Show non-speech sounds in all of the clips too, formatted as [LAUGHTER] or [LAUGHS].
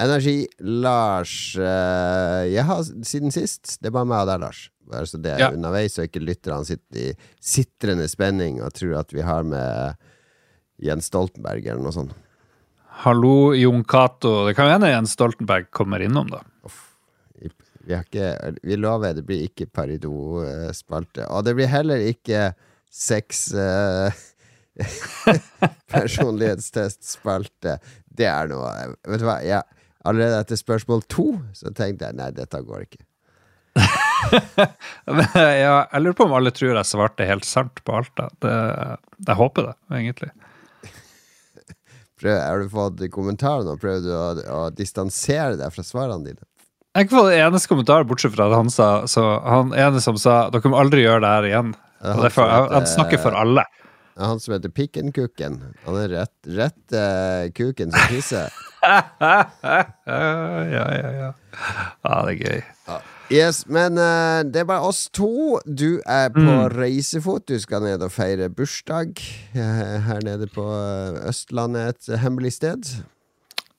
Energi, Lars. eh, jeg har siden sist Det er bare meg og deg, Lars. Bare så det er Ja. underveis, så ikke lytterne sitter i sitrende spenning og tror at vi har med Jens Stoltenberg eller noe sånt. Hallo, Jon Cato. Det kan hende Jens Stoltenberg kommer innom, da. Vi, har ikke, vi lover, det blir ikke Parido-spalte. Og det blir heller ikke sex [LAUGHS] uh, personlighetstest-spalte. Det er noe Vet du hva, jeg, allerede etter spørsmål to så tenkte jeg nei, dette går ikke. [LAUGHS] ja, jeg, lurer på om alle tror jeg svarte helt sant på alt. da. Det, jeg håper det, egentlig. [LAUGHS] Prøv, har du fått kommentarer nå? Prøver du å, å distansere deg fra svarene dine? Jeg har ikke fått en eneste kommentar, bortsett fra at han sa så Han ene som sa dere må aldri gjøre det her igjen. Han som han snakker for alle. Ja, Han som heter Pikkenkukken. Han er rett, rett uh, kuken som tisser. Ja, [LAUGHS] ja, ja. ja. Ja, det er gøy. Yes, men uh, det er bare oss to. Du er på reisefot. Du skal ned og feire bursdag uh, her nede på Østlandet, et hemmelig sted.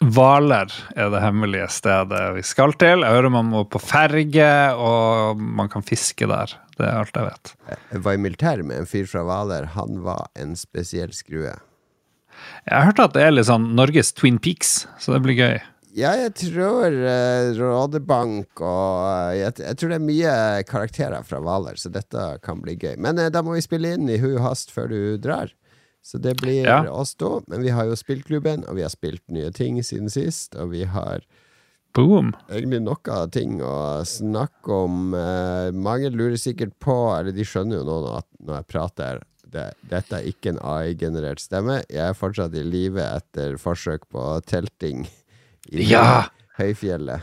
Hvaler er det hemmelige stedet vi skal til. Jeg hører man må på ferge, og man kan fiske der. Det er alt jeg vet. Jeg var i militæret med en fyr fra Hvaler. Han var en spesiell skrue. Jeg har hørt at det er litt sånn Norges Twin Peaks, så det blir gøy. Ja, jeg tror uh, Rådebank og eh, jeg, jeg tror det er mye karakterer fra Hvaler, så dette kan bli gøy. Men uh, da må vi spille inn i hui hast før du drar. Så det blir Ja. oss da. Men vi har jo spillklubben, og vi har spilt nye ting siden sist. Og vi har Boom. egentlig nok av ting å snakke om. Eh, mange lurer sikkert på, eller de skjønner jo nå at når jeg prater det, Dette er ikke en AI-generert stemme. Jeg er fortsatt i live etter forsøk på telting i Ja! høyfjellet.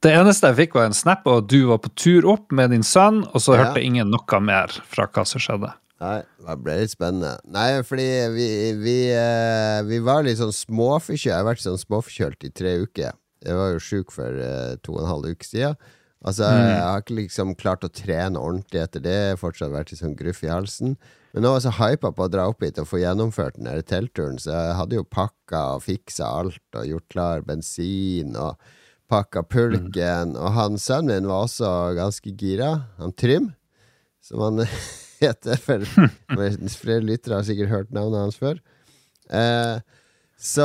Det eneste jeg fikk, var en snap, og du var på tur opp med din sønn, og så Ja. hørte ingen noe mer fra hva som skjedde. Nei, det ble litt spennende. Nei, fordi vi, vi, eh, vi var litt sånn småforkjølt. Jeg har vært sånn småforkjølt i tre uker. Jeg var jo sjuk for eh, to og en halv uke siden. Altså, Jeg har ikke liksom klart å trene ordentlig etter det. Jeg har Fortsatt vært litt sånn gruff i halsen. Men nå var jeg så hypa på å dra opp hit og få gjennomført den teltturen, så jeg hadde jo pakka og fiksa alt og gjort klar bensin og pakka pulken. Og han sønnen min var også ganske gira. Han Trym, som han [LAUGHS] heter. For for flere lyttere har sikkert hørt navnet hans før. Eh, så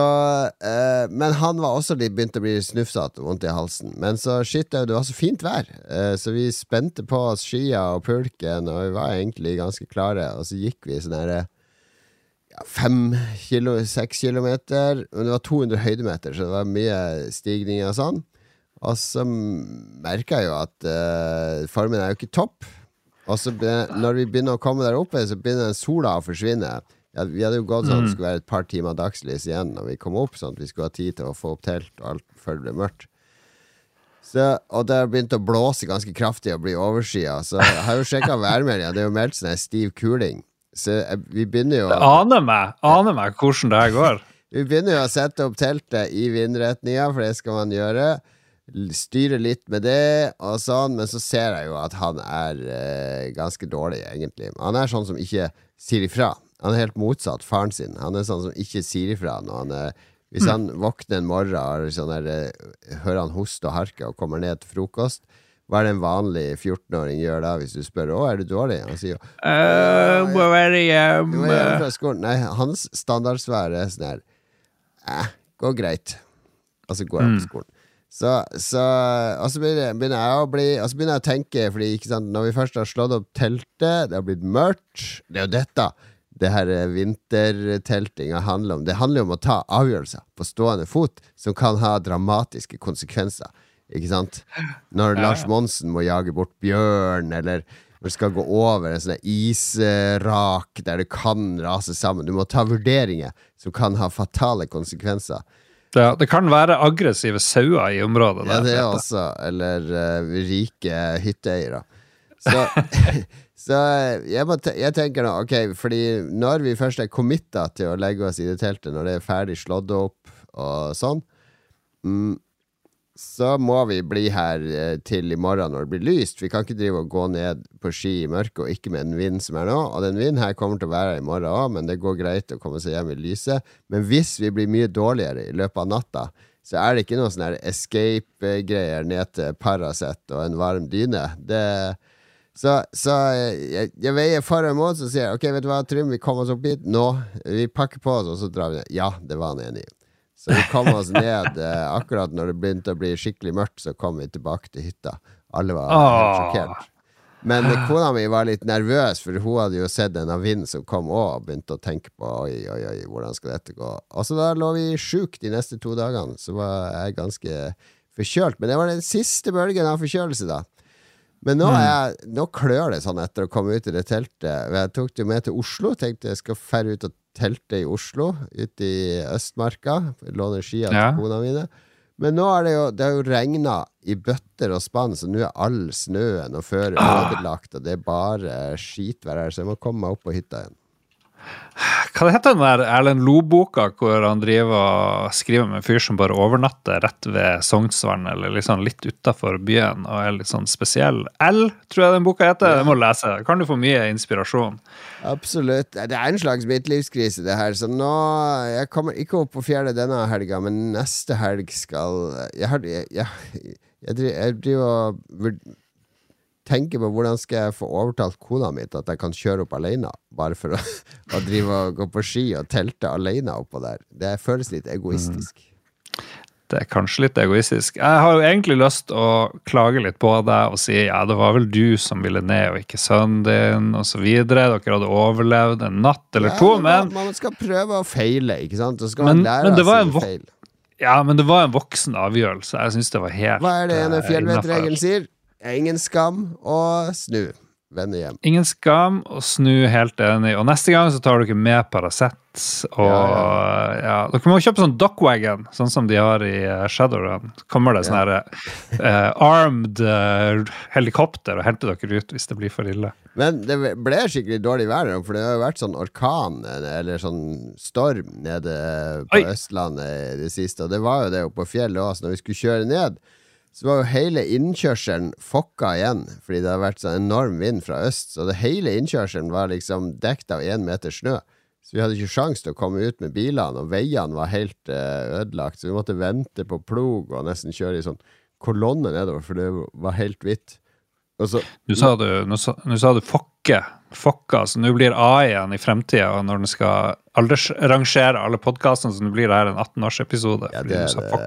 eh, Men han var også litt begynt å bli snufsete og vondt i halsen. Men så shit, det var så fint vær, eh, så vi spente på oss skia og pulken, og vi var egentlig ganske klare. Og så gikk vi sånn herre ja, fem kilo, seks kilometer. Men det var 200 høydemeter, så det var mye stigning og sånn. Og så merka jeg jo at eh, formen er jo ikke topp. Og så når vi begynner å komme der oppe, så begynner sola å forsvinne. Ja, vi hadde jo gått sånn at det skulle være et par timer dagslys igjen når vi kom opp, sånn at vi skulle ha tid til å få opp telt og alt før det ble mørkt. Så, og det har begynt å blåse ganske kraftig og bli overskya. Så jeg har jo sjekka værmeldinga, det er jo meldt sånn stiv kuling. Så vi begynner jo Det aner meg, aner meg hvordan det her går. vi begynner jo å sette opp teltet i vindretninga, for det skal man gjøre. L- Styre litt med det og sånn, men så ser jeg jo at han er eh, ganske dårlig, egentlig. Han er sånn som ikke sier ifra. Han er helt motsatt faren sin. Han er sånn som ikke sier ifra når han er Hvis han våkner en morgen og sånn der, eh, hører han hoste og harke og kommer ned til frokost, hva er det en vanlig 14-åring gjør da, hvis du spør 'Å, er du dårlig?' Han sier jo Uh, hvor er det du må hjem fra skolen. Nei, hans standardsvar er sånn her Eh, går greit. Og så går jeg på skolen. Så, så Og så begynner, jeg å bli Og så begynner jeg å tenke, Fordi ikke sant når vi først har slått opp teltet, det har blitt mørkt Det er jo dette det her vinterteltinga handler om. Det handler jo om å ta avgjørelser på stående fot som kan ha dramatiske konsekvenser. Ikke sant? Når Lars Monsen må jage bort bjørn, eller når du skal gå over en sånn israk der det kan rase sammen. Du må ta vurderinger som kan ha fatale konsekvenser. Ja, det kan være aggressive sauer i området. Ja, det er også. Eller uh, rike hytteeiere. Så, [LAUGHS] [LAUGHS] så jeg, må jeg tenker nå, ok, fordi når vi først er committa til å legge oss i det teltet, når det er ferdig slått opp og sånn, mm, så må vi bli her eh, til i morgen når det blir lyst. Vi kan ikke drive og gå ned på ski i mørket og ikke med den vinden som er nå. Og den vinden her kommer til å være her i morgen òg, men det går greit å komme seg hjem i lyset. Men hvis vi blir mye dårligere i løpet av natta, så er det ikke noen sånne escape-greier ned til Paracet og en varm dyne. Det så, så jeg, jeg, veier for og imot, så sier jeg ok, vet du hva, Trym, vi kommer oss opp hit nå. Vi pakker på oss, og så drar vi ned. Ja, det var han enig i. Så vi kom oss ned eh, akkurat når det begynte å bli skikkelig mørkt, så kom vi tilbake til hytta. Alle var helt sjokkert. Men kona mi var litt nervøs, for hun hadde jo sett en av vind som kom òg, og begynte å tenke på oi, oi, oi, hvordan skal dette gå. Og så da lå vi sjukt de neste to dagene, så var jeg ganske forkjølt. Men det var den siste bølgen av forkjølelse, da. Men nå, jeg, nå, klør det sånn etter å komme ut i det teltet. Jeg tok det jo med til Oslo. Tenkte jeg skal ferde ut og telte i Oslo, ute i Østmarka. låner skia til ja. kona mine. Men nå er det jo Det har jo regna i bøtter og spann, så nå er all snøen og føret ah. ødelagt, og det er bare skitvær her, så jeg må komme meg opp på hytta igjen. Hva det heter den der Erlend Lo-boka hvor han driver og skriver med en fyr som bare overnatter rett ved Sognsvann, eller liksom litt utafor byen, og er litt sånn spesiell? L, tror jeg den boka heter. Den må du lese. Kan du få mye inspirasjon? Absolutt. Det er en slags midtlivskrise, det her. Så nå Jeg kommer ikke opp på fjerde denne helga, men neste helg skal Jeg, jeg, jeg, jeg driver og tenker på hvordan skal jeg få overtalt kona mi til at jeg kan kjøre opp alene, bare for å, [LAUGHS] å drive og gå på ski og telte alene oppå der. Det føles litt egoistisk. Mm. Det er kanskje litt egoistisk. Jeg har jo egentlig lyst å klage litt på deg og si ja, det var vel du som ville ned, og ikke sønnen din, osv. Dere hadde overlevd en natt eller ja, to, men Man skal prøve å feile, ikke sant? Men, man lære av sine feil. Ja, men det var en voksen avgjørelse. Jeg syns det var helt Hva er det ene eh, fjellvettregelen sier? Ingen skam å snu. Vende hjem. Ingen skam å snu, helt enig. Og neste gang så tar dere med Paracet. Og ja, ja. ja, Dere må kjøpe sånn Dockwagon, sånn som de har i Shadowrun Shadowrun. Kommer det sånn her eh, armed eh, helikopter og henter dere ut hvis det blir for ille. Men det ble skikkelig dårlig vær, for det har jo vært sånn orkan eller sånn storm nede på Oi. Østlandet i det siste. Og det var jo det oppe på fjellet òg, så når vi skulle kjøre ned så var jo hele innkjørselen fokka igjen, fordi det har vært sånn enorm vind fra øst. Så det hele innkjørselen var liksom dekt av én meter snø. Så vi hadde ikke sjans til å komme ut med bilene, og veiene var helt uh, ødelagt. Så vi måtte vente på plog og nesten kjøre i sånn kolonne nedover, for det var helt hvitt. Så, nå, sa du, nå, sa, nå sa du fokke. Fokka. Så nå blir AI-en i fremtida, når den skal aldersrangere alle podkastene, så nå blir det her en 18-årsepisode. Ja, det, det,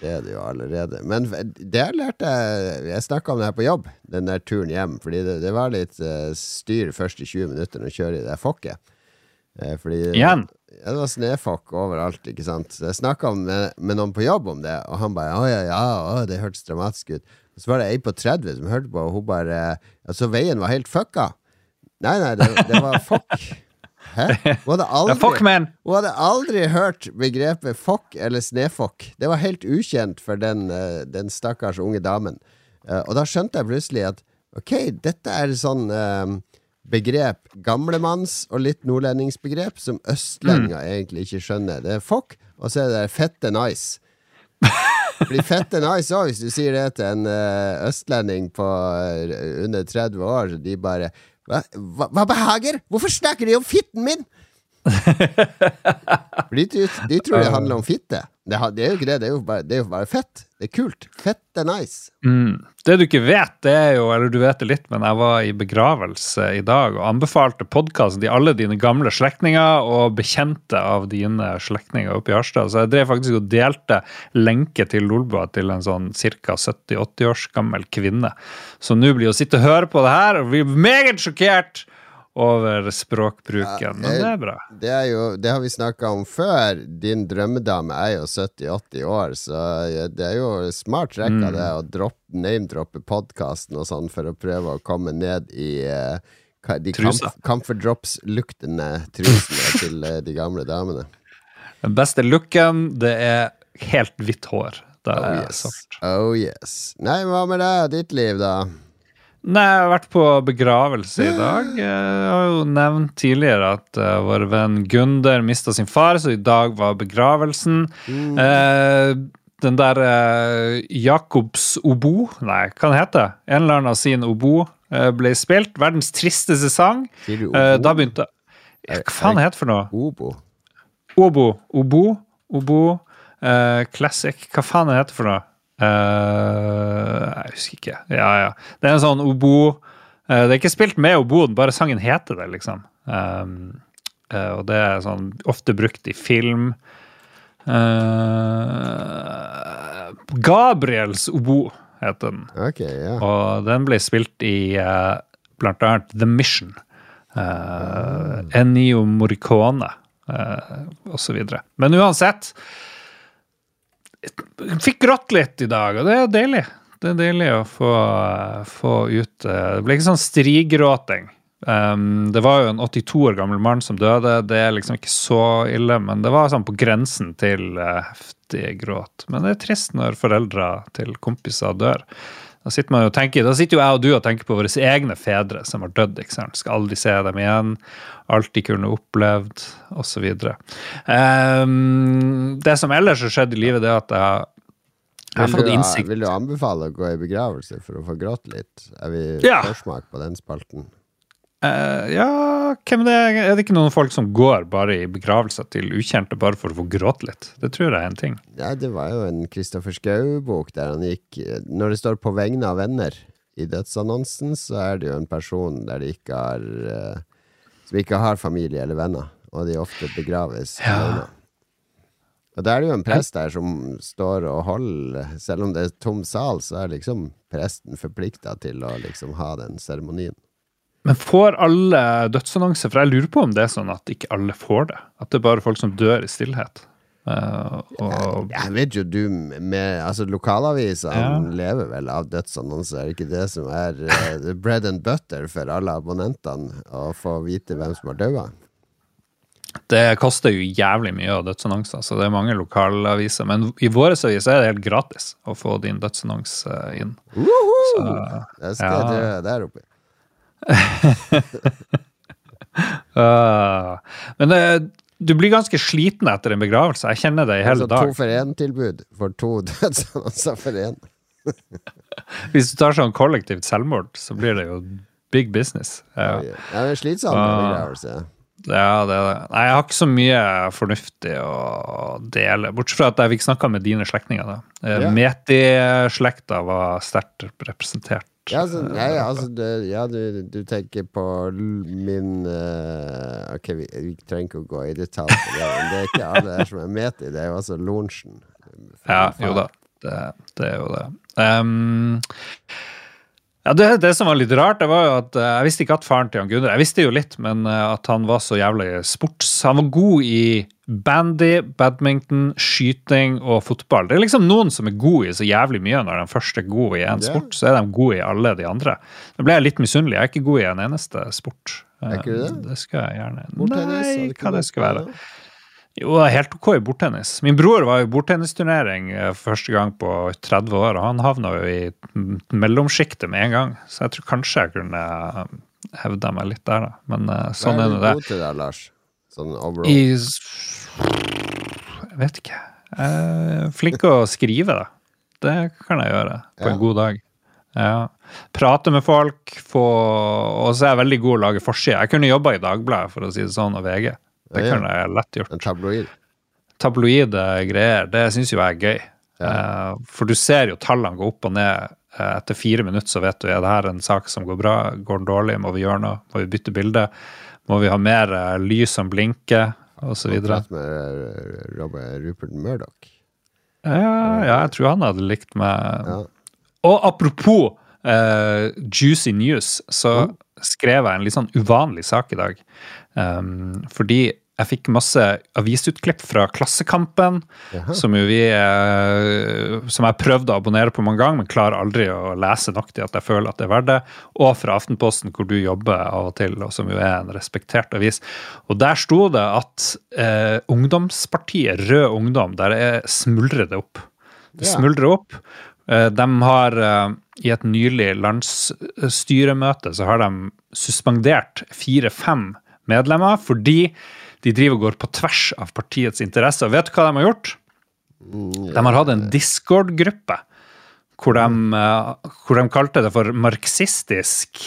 det, er det jo allerede. Men det lærte jeg Jeg snakka om det her på jobb, den der turen hjem. Fordi det, det var litt uh, styr første 20 minutter når du kjører i det fokket. Uh, fordi Igjen? Ja, det var snøfokk overalt, ikke sant. Så jeg snakka med, med, noen på jobb om det, og han bare å ja, ja, å, det hørtes dramatisk ut. Så var det ei på 30 som hørte på, og hun bare Altså, veien var helt fucka. Nei, nei, det, det var fuck. Hæ? Hun hadde, aldri, hun hadde aldri hørt begrepet fuck eller snefokk. Det var helt ukjent for den, eh, den stakkars unge damen. Eh, og da skjønte jeg plutselig at ok, dette er sånn uh, begrep, gamlemanns og litt nordlendingsbegrep, som østlendinger mm. egentlig ikke skjønner. Det er fuck, og så er det fette nice. [LAUGHS] blir fette nice òg, hvis du sier det til en uh, østlending på uh, under 30 år. De bare Hva, hva, hva behager? Hvorfor snakker de om fitten min? de, de, tror det [LAUGHS] handler om fitte. Det, det, er jo ikke det. Det er jo bare, det er jo bare fett. Det er kult. Fett er nice. Mm. Det du ikke vet, det er jo Eller du vet det litt, men jeg var i begravelse i dag og anbefalte podkasten til alle dine gamle slektninger og bekjente av dine slektninger oppe i Harstad. Så jeg drev faktisk og delte lenke til Lolbua til en sånn ca. 70-80 års gammel kvinne. Så nå blir å sitte og høre på det her og bli meget sjokkert over språkbruken. Men det er bra. Det, er jo, det har vi snakka om før. Din drømmedame er jo 70-80 år, så det er jo smart rekka mm. det å name-droppe podkasten og sånn for å prøve å komme ned i uh, de Comfort Drops-luktende trusene [LAUGHS] til uh, de gamle damene. Den beste looken, det er helt hvitt hår. Det oh, er yes. Oh yes. Nei, hva med deg? Ditt liv, da? Nei, jeg har vært på begravelse i dag. Jeg har jo nevnt tidligere at uh, vår venn Gunder mista sin far, så i dag var begravelsen. Mm. Uh, den der uh, Jacobs obo, nei, hva den heter En eller annen av sin obo ble spilt. Verdens tristeste sang. da begynte Hva faen heter det for noe? Obo. Obo. Obo. Obo. Eh, classic. Hva faen heter det for noe? Eh, jeg husker ikke. Ja, ja. Det er en sånn obo uh, Det er ikke spilt med oboen, bare sangen heter det, liksom. Um, uh, og det er sånn ofte brukt i film. Gabriels obo heter den. Okay, ja. Og den ble spilt i blant annet The Mission. Uh, Ennio Morricone uh, osv. Men uansett Fikk grått litt i dag, og det er deilig. Det er deilig å få, få ut uh, Det ble ikke sånn strigråting. Um, det var jo en 82 år gammel mann som døde. Det er liksom ikke så ille, men det var sånn på grensen til uh, heftig gråt. Men det er trist når foreldre til kompiser dør. Da sitter, man jo og tenker, da sitter jo jeg og du og tenker på våre egne fedre som har dødd. ikke sant? Skal aldri se dem igjen. Alt de kunne opplevd, osv. Um, det som ellers har skjedd i livet, det er at jeg, jeg har fått innsikt vil du anbefale å gå i begravelse for å få grått litt? Er vi Ja. forsmak på den spalten? Eh, Ja, hvem det er? Er det ikke noen folk som går bare i begravelser til ukjente bare for å få gråte litt? Det tror jeg er en ting. Ja, det var jo en Kristoffer Schou-bok der han gikk Når det står 'på vegne av venner' i dødsannonsen, så er det jo en person der de ikke har eh, Som ikke har familie eller venner, og de ofte begraves Ja. alene. Og da er det jo en prest der som står og holder Selv om det er tom sal, så er liksom presten forplikta til å liksom ha den seremonien. Men får alle dødsannonser? For jeg lurer på om det er sånn at ikke alle får det. At det er bare folk som dør i stillhet. Uh, og Jeg vet jo du med Altså, lokalavisene Ja. lever vel av dødsannonser. Er det ikke det som er uh, bread and butter for alle abonnentene? Å få vite hvem som har daua? det koster jo jævlig mye av dødsannonser, så det er mange lokalaviser. Men i vår avis er det helt gratis å få din dødsannonse inn. Så, det skal Ja. gjøre der oppe. Øh, [LAUGHS] men uh, du blir ganske sliten etter en begravelse. Jeg kjenner det i hele Altså, to for én-tilbud for to [LAUGHS] dødsannonser for én. [LAUGHS] Hvis du tar sånn kollektivt selvmord, så blir det jo big business. Ja. Ja, det er slitsomt med Ah. begravelse. Ja, det er det. Nei, jeg har ikke så mye fornuftig å dele, bortsett fra at jeg fikk snakka med dine slektninger. da. Eh, Ja. Meti-slekta var sterkt representert. Ja, altså, nei, altså det, ja du, du tenker på min uh, Ok, vi, vi trenger ikke å gå i detalj på det, men det er ikke alle der som er med i det. er jo altså lunsjen. Ja, jo da. Det, det er jo det. Um, ja, det, det som var litt rart, det var jo at eh, jeg visste ikke at faren til Jan Gunnar Jeg visste jo litt, men eh, at han var så jævlig sports... Han var god i bandy, badminton, skyting og fotball. Det er liksom noen som er gode i så jævlig mye. Når de først er gode i Ja. sport, så er de gode i alle de andre. Da ble jeg litt misunnelig. Jeg er ikke god i en eneste sport. Er ikke det? Eh, Det skal jeg gjerne. Nei, hva det skal være. Jo, det er helt ok i bordtennis. Min bror var i bordtennisturnering eh, første gang på 30 år, og han havna jo i mellomsjiktet med en gang. Så jeg tror kanskje jeg kunne hevda meg litt der, da. Men eh, sånn Hva er er nå det. god til da, Lars? Sånn overall. I Jeg vet ikke. Eh, flink å skrive, da. Det kan jeg gjøre på Ja. en god dag. Ja. Prate med folk, få Og så er jeg veldig god å lage forside. Jeg kunne jobba i Dagbladet, for å si det sånn, og VG. Det Ja, ja. kunne jeg lett gjort. En tabloid. tabloide greier, det syns jo jeg er gøy. Eh, for du ser jo tallene gå opp og ned. Eh, etter fire minutter så vet du er det her en sak som går bra, går den dårlig, må vi gjøre noe, må vi bytte bilde, må vi ha mer uh, lys som blinker, osv. Ja, Prat med eh, Robert Rupert Murdoch. ja, jeg tror han hadde likt meg. Ja. Og apropos uh, Juicy News, så skrev jeg en litt sånn uvanlig sak i dag. Um, fordi jeg fikk masse avisutklipp fra Klassekampen, Jaha. som jo vi eh, Som jeg prøvde å abonnere på mange ganger, men klarer aldri å lese nok til at jeg føler at det er verdt det. Og fra Aftenposten, hvor du jobber av og til, og som jo er en respektert avis. Og der sto det at eh, ungdomspartiet Rød Ungdom, der er smuldrer det opp. Det Ja. smuldrer opp. Eh, De har eh, i et nylig landsstyremøte så har de suspendert fire-fem medlemmer fordi de driver og går på tvers av partiets interesser. Vet du hva de har gjort? De har hatt en Discord-gruppe hvor, de, eh, hvor de kalte det for marxistisk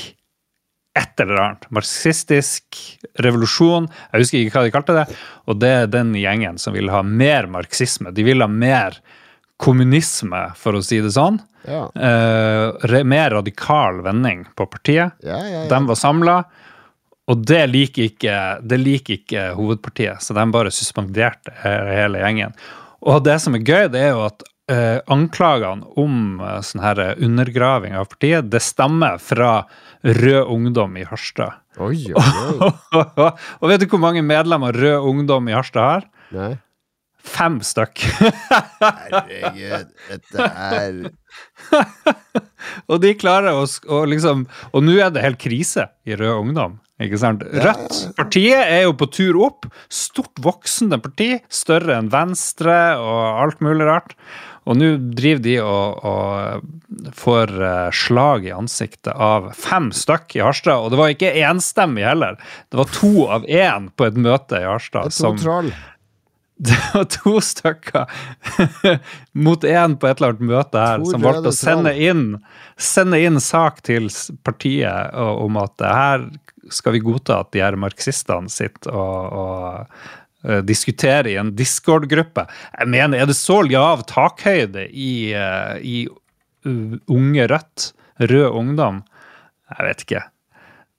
et eller annet. Marxistisk revolusjon. Jeg husker ikke hva de kalte det. Og det er den gjengen som vil ha mer marxisme. De vil ha mer kommunisme, for å si det sånn. Ja. Eh, mer radikal vending på partiet. Ja, ja, ja. De var samla, og det liker, ikke, det liker ikke hovedpartiet. Så de bare suspenderte hele gjengen. Og det som er gøy, det er jo at eh, anklagene om eh, sånn her undergraving av partiet, det stammer fra Rød Ungdom i Harstad. Oi, oi, oi. [LAUGHS] og vet du hvor mange medlemmer Rød Ungdom i Harstad har? Nei. Fem stykk. Herregud, dette er [LAUGHS] Og de klarer å, å liksom Og nå er det helt krise i Rød Ungdom. Ikke sant? Rødt, partiet er jo på tur opp. Stort voksende parti. Større enn Venstre og alt mulig rart. Og nå driver de og, og får eh, slag i ansiktet av fem stykk i Harstad. Og det var ikke enstemmig heller. Det var to av én på et møte i Harstad. Det er troll. Det var to stykker [LAUGHS] mot én på et eller annet møte her som valgte å sende inn, sende inn sak til partiet om at her skal vi godta at de her marxistene sitter og, og eh, diskuterer i en Discord-gruppe. Jeg mener, er det så lav takhøyde i, eh, i Unge Rødt, Rød Ungdom? Jeg vet ikke.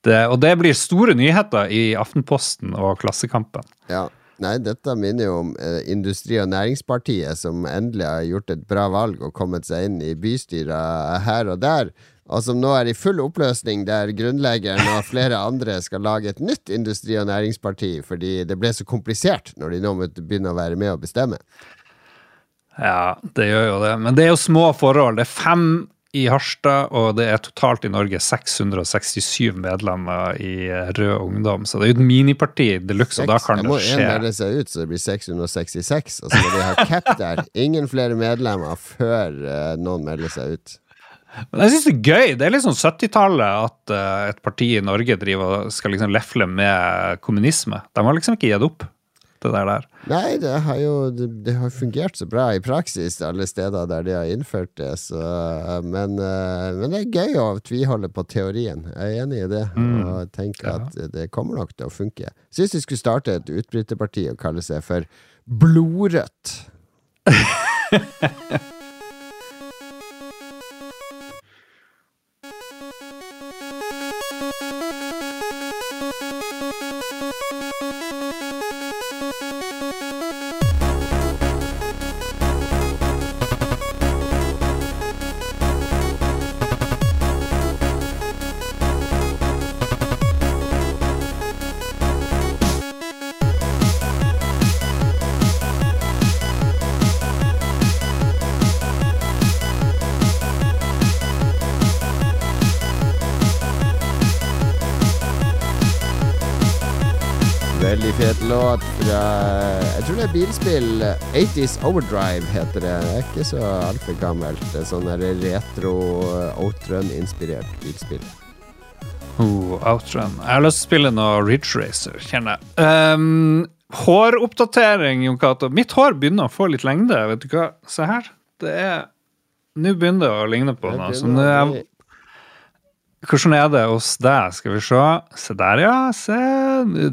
Det, og det blir store nyheter i Aftenposten og Klassekampen. Ja. Nei, dette minner jo om eh, Industri- og Næringspartiet, som endelig har gjort et bra valg og kommet seg inn i bystyret her og der, og som nå er i full oppløsning, der grunnleggeren og flere andre skal lage et nytt Industri- og Næringsparti, fordi det ble så komplisert når de nå måtte begynne å være med og bestemme. Ja, det gjør jo det. Men det er jo små forhold. Det er fem i Harstad, og det er totalt i Norge 667 medlemmer i Rød Ungdom. Så det er jo et miniparti de luxe, og da kan jeg det må en må melde seg ut, så det blir 666, og så må de ha cap der. Ingen flere medlemmer før uh, noen melder seg ut. Men jeg syns det er gøy. Det er litt sånn 70-tallet at uh, et parti i Norge driver skal liksom lefle med kommunisme. De har liksom ikke gitt opp det der. der. Nei, det har jo det, det har fungert så bra i praksis alle steder der de har innført det, så Men, eh, men det er gøy å tviholde på teorien. Jeg er enig i det, og tenker Ja. at det kommer nok til å funke. Syns de skulle starte et utbryterparti og kalle seg for Blodrødt. [LAUGHS] bilspill. 80s Overdrive heter det. Det er ikke så altfor gammelt. Det er sånn retro outrun-inspirert bilspill. Oh, Outrun. Jeg har lyst til å spille noe Ridge Racer, kjenner jeg. Um, håroppdatering, Jon Cato. Mitt hår begynner å få litt lengde, vet du hva. Se her. Det er Nå begynner det å ligne på Det noe. Så begynner er Hvordan er det hos deg? Skal vi se. Se der, ja. Se.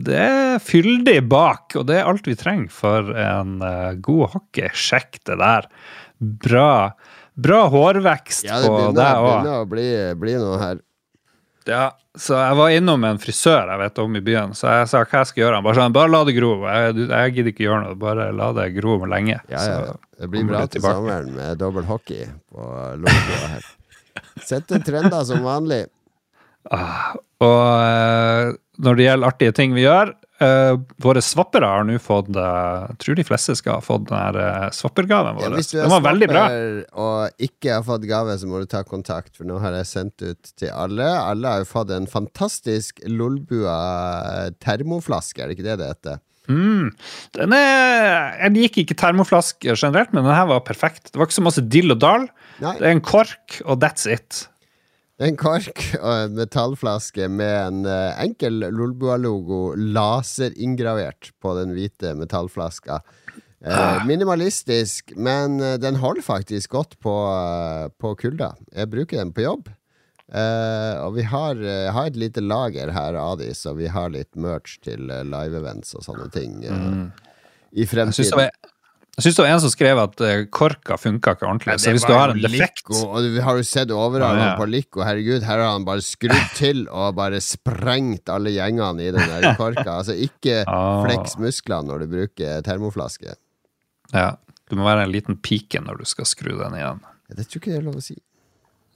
Det er fyldig bak, og det er alt vi trenger for en uh, god hockey. Sjekk det der. Bra, bra hårvekst Ja, det på deg òg. begynner å bli, bli noe her. Ja, så jeg var innom en frisør jeg vet om i byen, så jeg sa hva jeg skal gjøre. Han bare sånn, bare la det gro. Jeg, jeg gidder ikke gjøre noe, bare la det gro om lenge. Ja, ja. Det blir bra til sommeren med dobbel hockey på logoen her. [LAUGHS] Sette trender som vanlig. Og eh, når det gjelder artige ting vi gjør eh, Våre swappere har nå fått eh, Jeg tror de fleste skal ha fått den her Ja, vår. har den var veldig bra. og ikke har fått gave, så må du ta kontakt, for nå har jeg sendt ut til alle. Alle har jo fått en fantastisk Lolbua termoflaske, er det ikke det det heter? Mm. Den er, jeg liker ikke termoflasker generelt, men den her var perfekt. Det var ikke så masse dill og dall. Nei. Det er en kork, og that's it. En kork og en metallflaske med en eh, enkel Lolbua-logo laserinngravert på den hvite metallflaska. Eh, minimalistisk, men eh, den holder faktisk godt på, på kulda. Jeg bruker den på jobb. Eh, og vi har, har et lite lager her av de, så vi har litt merch til live-events og sånne ting eh, i Jeg syns det fremtiden. var, jeg synes det var en som skrev at eh, korka funka ikke ordentlig. Nei, så hvis du har en defekt du har jo sett overarmene Ja, ja. på Lico. Herregud, her har han bare skrudd [LAUGHS] til og bare sprengt alle gjengene i den der korka. Altså, ikke [LAUGHS] Ah. fleks musklene når du bruker termoflaske. Ja, Du må være en liten pike når du skal skru den igjen. Ja, Det tror ikke det er lov å si.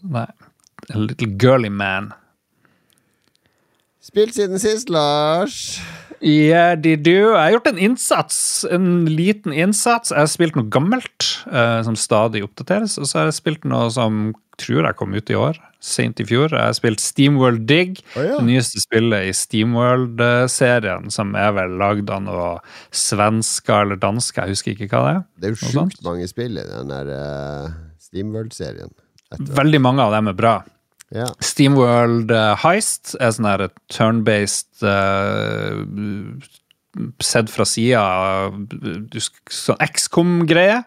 Nei. A little girly man. Spilt siden sist, Lars. Yeah, de do. Jeg har gjort en innsats, en liten innsats. Jeg har spilt noe gammelt eh, som stadig oppdateres, og så har jeg spilt noe som tror jeg kom ut i år, sent i fjor. Jeg har spilt Steamworld Dig, Oh, ja. det nyeste spillet i Steamworld-serien, som er vel lagd av noe svensker eller dansker, jeg husker ikke hva det er. Det er jo sjukt mange spill i den der uh, Steamworld-serien. Veldig mange av dem er bra. Ja. Steamworld uh, Heist er sånn her turn-based uh, Sett fra sida Sånn XCOM-greie.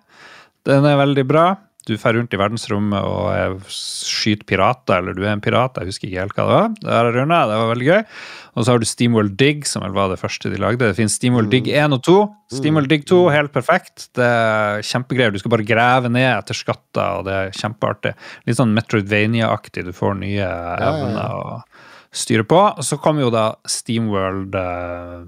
Den er veldig bra. Du drar rundt i verdensrommet og er- skyter pirater, eller du er en pirat. Jeg husker ikke helt hva det var. Det har Rune, det var veldig gøy. Og så har du Steamworld Dig, som vel var det første de lagde. Det finnes Steamworld Dig 1 og 2. Steamworld Dig 2, helt perfekt. Det er kjempegreier. Du skal bare grave ned etter skatter, og det er kjempeartig. Litt sånn Metroidvania-aktig. Du får nye evner å styre på. Og så kom jo da Steamworld eh,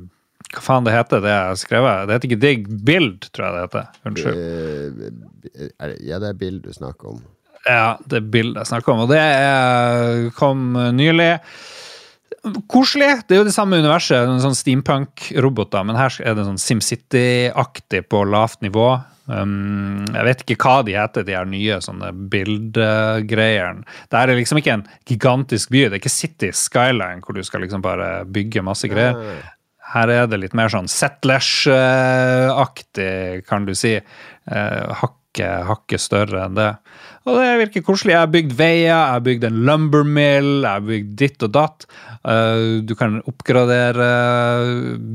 Hva faen det heter det jeg har skrevet? Det heter ikke Dig. Build, tror jeg det heter. Unnskyld. Eh, det- ja, det er bild du snakker om. Ja, det er bild jeg snakker om. Og det er, kom nylig. Koselig. Det er jo det samme universet. En sånn steampunk-roboter, men her er det sånn SimCity-aktig på lavt nivå. Um, jeg vet ikke hva de heter, de her nye sånne bildegreiene. Det er liksom ikke en gigantisk by. Det er ikke City Skyline hvor du skal liksom bare bygge masse greier. Her er det litt mer sånn Settlers-aktig, kan du si. Eh, Hakket hakke større enn det. Og det virker koselig. Jeg har bygd veier, jeg har bygd en lumbermill, jeg har bygd ditt og datt. Eh, Du kan oppgradere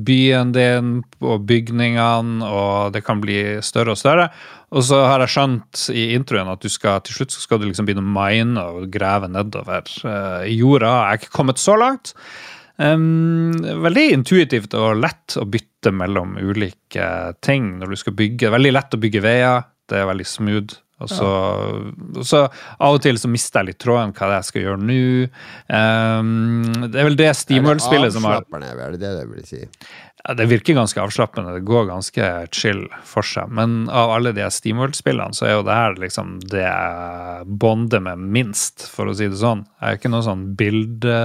byen din og bygningene, og det kan bli større og større. Og så har jeg skjønt i introen at du skal, til slutt skal du liksom begynne å mine og grave nedover eh, i jorda. Jeg er ikke kommet så langt. Um, veldig intuitivt og lett å bytte mellom ulike ting når du skal bygge. Veldig lett å bygge veier. Det er veldig smooth. Og så, og så Av og til så mister jeg litt tråden hva det er jeg skal gjøre nå. Um, det er vel det Steamworld-spillet som har er det det det vil si? ja, Det virker ganske avslappende. Det går ganske chill for seg. Men av alle de Steamworld-spillene, så er jo det her liksom det jeg bonder med minst, for å si det sånn. Jeg er ikke noe sånn bilde...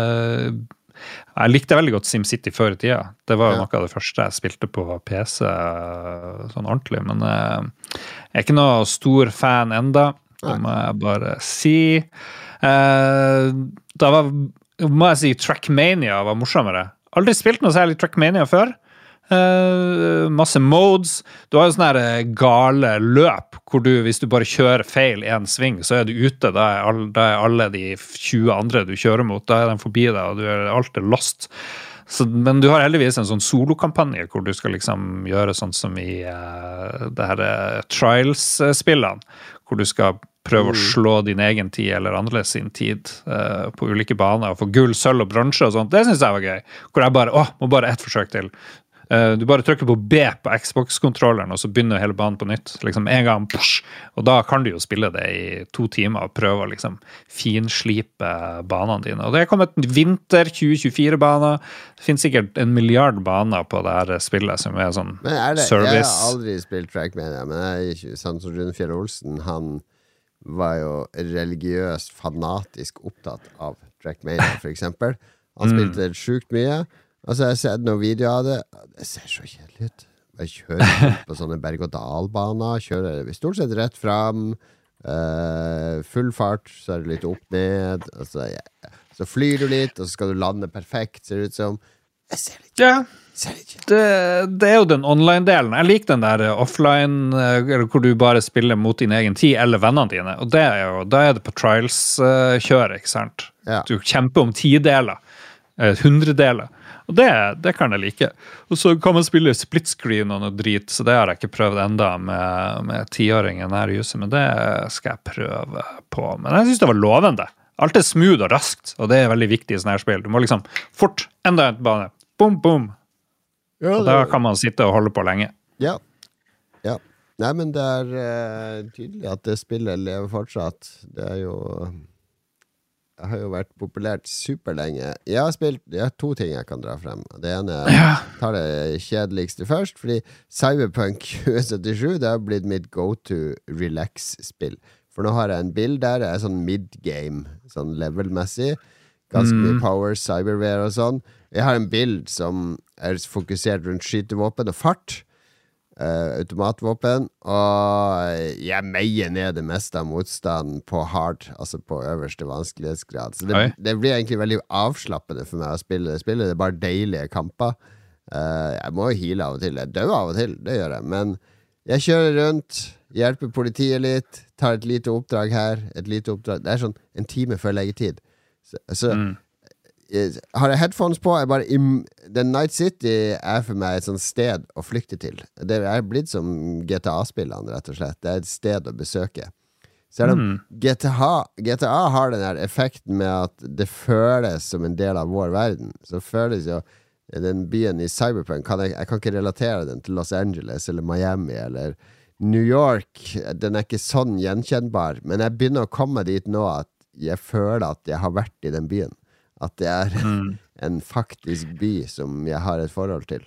Jeg likte veldig godt SimCity før i tida. Det var jo Ja. noe av det første jeg spilte på PC sånn ordentlig. Men eh, jeg er ikke noe stor fan enda, det må jeg bare si. Eh, da var, må jeg si Trackmania var morsommere. Aldri spilt noe særlig Trackmania før. Eh, masse modes. Du har jo sånne her, eh, gale løp hvor du, hvis du bare kjører feil én sving, så er du ute. Da er, alle, da er alle de 20 andre du kjører mot, da er de forbi deg, og du er alt er lost. Så, men du har heldigvis en sånn solokampanje hvor du skal liksom gjøre sånn som i uh, det her uh, Trials-spillene, hvor du skal prøve å slå din egen tid eller andre sin tid uh, på ulike baner og få gull, sølv og bronse og sånt. Det syns jeg var gøy. Hvor jeg bare Å, må bare ett forsøk til. Eh, du bare trykker på B på Xbox-kontrolleren, og så begynner hele banen på nytt. Liksom en gang, push, Og da kan du jo spille det i to timer og prøve å liksom finslipe banene dine. Og det er kommet vinter 2024-baner. Det finnes sikkert en milliard baner på det her spillet som er sånn Men er det, Jeg har aldri spilt Trackmania, men jeg, sånn som Rune Fjell Olsen, han var jo religiøst fanatisk opptatt av Trackmania, for eksempel. Han Mm. spilte sjukt mye. Og jeg har sett noen videoer av det. Det ser så kjedelig ut. Jeg kjører på sånne berg-og-dal-baner. Kjører stort sett rett fram. Uh, full fart, så er det litt opp ned. Og så, ja. så flyr du litt, og så skal du lande perfekt, ser det ut som. Jeg ser litt, Ja, det, det er jo den online-delen. Jeg liker den der eh, offline, eh, hvor du bare spiller mot din egen tid eller vennene dine. Og det er jo, da er det på trials-kjøret, ikke sant? Ja. Du kjemper om tideler. Hundredeler. Og det, det kan jeg like. Og så kan man spille split screen og noe drit, så det har jeg ikke prøvd enda med, med tiåringen her i huset, men det skal jeg prøve på. Men jeg syns det var lovende. Alt er smooth og raskt, og det er veldig viktig i sånne her spill. Du må liksom fort, enda en bane, bom, bom. Ja, Og da kan man sitte og holde på lenge. Ja. ja. Nei, men det er uh, tydelig at det spillet lever fortsatt. Det er jo har jo vært populært superlenge. Jeg har spilt Jeg har to ting jeg kan dra frem. Det ene Ja. tar det kjedeligste først, fordi Cyberpunk [LAUGHS] 2077 det har blitt mitt go to relax-spill. For nå har jeg en bild der, det er sånn mid-game, sånn level-messig. Ganske mye power, cyberware og sånn. Jeg har en bild som er fokusert rundt skytevåpen og fart. Eh, automatvåpen. Og jeg meier ned det meste av motstanden på hard, altså på øverste vanskelighetsgrad. Så det, det blir egentlig veldig avslappende for meg å spille det spillet. Det er bare deilige kamper. Uh, jeg må jo heale av og til. Jeg dør av og til, det gjør jeg. Men jeg kjører rundt, hjelper politiet litt, tar et lite oppdrag her, et lite oppdrag Det er sånn en time før leggetid. Så, så Mm. Eh, har jeg headphones på, Jeg bare den Night City er for meg et sånt sted å flykte til. Det er blitt som GTA-spillene, rett og slett. Det er et sted å besøke. Selv om Mm. GTA, GTA har den der effekten med at det føles som en del av vår verden. Så føles jo den byen i Cyberpunk kan jeg, jeg kan ikke relatere den til Los Angeles eller Miami eller New York. Den er ikke sånn gjenkjennbar. Men jeg begynner å komme dit nå at jeg føler at jeg har vært i den byen. At det er [LAUGHS] Mm. en faktisk by som jeg har et forhold til.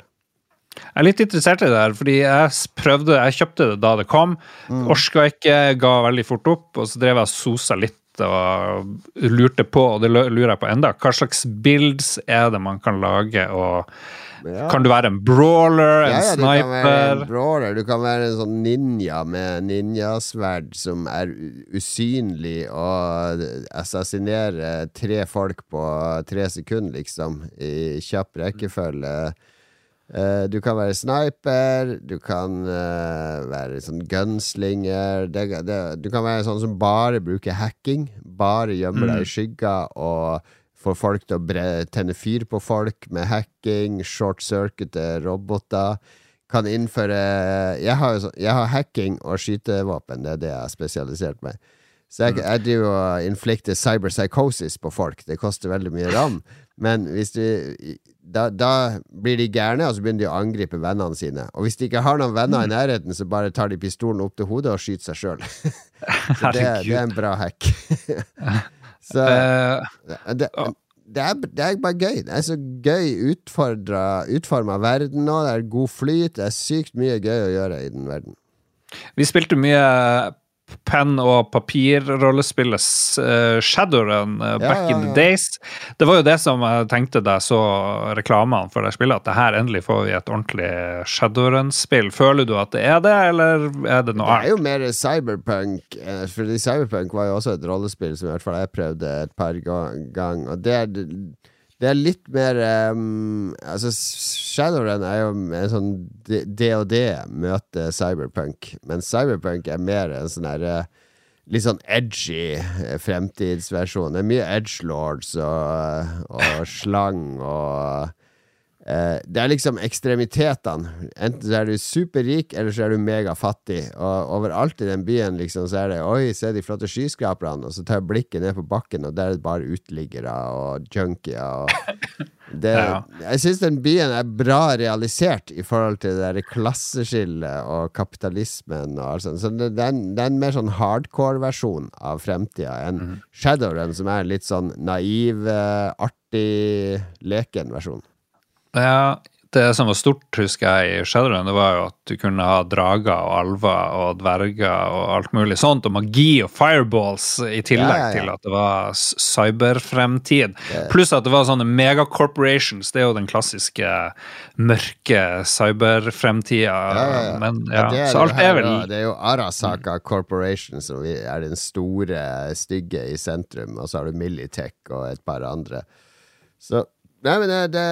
Jeg er litt interessert i det her, fordi jeg prøvde, jeg kjøpte det da det kom. Mm. Orska ikke, ga veldig fort opp, og så drev jeg og sosa litt og lurte på, og det lurer jeg på enda. Hva slags builds er det man kan lage, og Ja. kan du være en brawler, en Ja, ja, du kan være en brawler. Du kan være en sånn ninja med ninjasverd som er usynlig og assassinerer tre folk på tre sekunder, liksom, i kjapp rekkefølge. Eh, du kan være sniper, du kan eh, være sånn gunslinger det, det, Du kan være sånn som bare bruker hacking. Bare gjemmer deg i skygger og får folk til å tenne fyr på folk med hacking, short circuite roboter. Kan innføre Jeg har, jeg har hacking og skytevåpen, det er det jeg har spesialisert meg. Så jeg, jeg driver og inflikter cyberpsychosis på folk. Det koster veldig mye ram. Men hvis du da, da blir de gærne, og så begynner de å angripe vennene sine. Og hvis de ikke har noen venner i nærheten, så bare tar de pistolen opp til hodet og skyter seg sjøl. [LAUGHS] det, det er en bra hack. [LAUGHS] så Eh, det, det, er, det er bare gøy. Det er så gøy utforma verden nå. Det er god flyt. Det er sykt mye gøy å gjøre i den verden. vi spilte mye penn- og papirrollespillet uh, Shadowrun uh, Ja, back ja, in the days. Det var jo det som jeg tenkte da jeg så reklamene for det spillet, at det her endelig får vi et ordentlig Shadowrun-spill. Føler du at det er det, eller er det noe Det er jo mer cyberpunk, eh, fordi cyberpunk var jo også et rollespill som i hvert fall jeg prøvde et par ganger. Og det er, det er litt mer um, Altså, Shadowrun er jo en sånn DOD møter cyberpunk, men cyberpunk er mer en sånn herre Litt sånn edgy eh, fremtidsversjon. Det er mye edgelords og, og slang og Eh, det er liksom ekstremitetene. Enten så er du superrik, eller så er du megafattig. Og overalt i den byen liksom så er det Oi, se de flotte skyskraperne. Og så tar jeg blikket ned på bakken, og der er det bare uteliggere og junkier. Og [LAUGHS] det. Jeg syns den byen er bra realisert i forhold til det der klasseskillet og kapitalismen og alt sånt. Så det, det, er en, det er en mer sånn hardcore-versjon av fremtida enn Shadowrun, som er en litt sånn naiv, eh, artig, leken versjon. Ja, det som var stort, husker jeg, i Shadowland, det var jo at du kunne ha drager og alver og dverger og alt mulig sånt, og magi og fireballs i tillegg Ja, ja, ja. til at det var cyberfremtid. Pluss at det var sånne megacorporations. Det er jo den klassiske mørke cyberfremtida. Men Ja, ja, det er så alt er vel. Det er jo Arasaka Corporation som er den store stygge i sentrum, og så har du Militech og et par andre. Så Nei, men det, det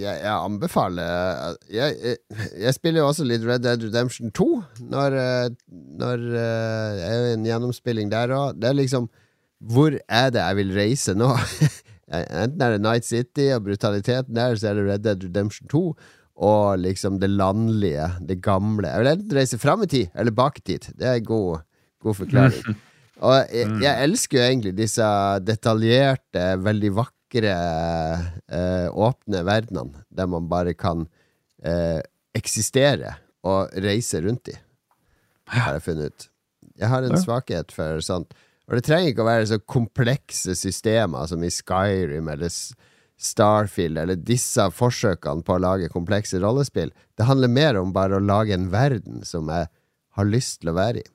jeg, jeg anbefaler jeg, jeg, jeg spiller jo også litt Red Dead Redemption 2 når, eh, når Det er jo en gjennomspilling der òg. Det er liksom Hvor er det jeg vil reise nå? [LAUGHS] Enten er det Night City og brutaliteten der, så er det Red Dead Redemption 2 og liksom det landlige, det gamle. Jeg vil enten reise fram i tid eller bak i tid. Det er en god, god forklaring. [LAUGHS] Og jeg, jeg elsker jo egentlig disse detaljerte, veldig vakre, eh, åpne verdenene, der man bare kan eh, eksistere og reise rundt i, har jeg funnet ut. Jeg har en svakhet for sånt. Og det trenger ikke å være så komplekse systemer som i Skyrim eller Starfield, eller disse forsøkene på å lage komplekse rollespill. Det handler mer om bare å lage en verden som jeg har lyst til å være i.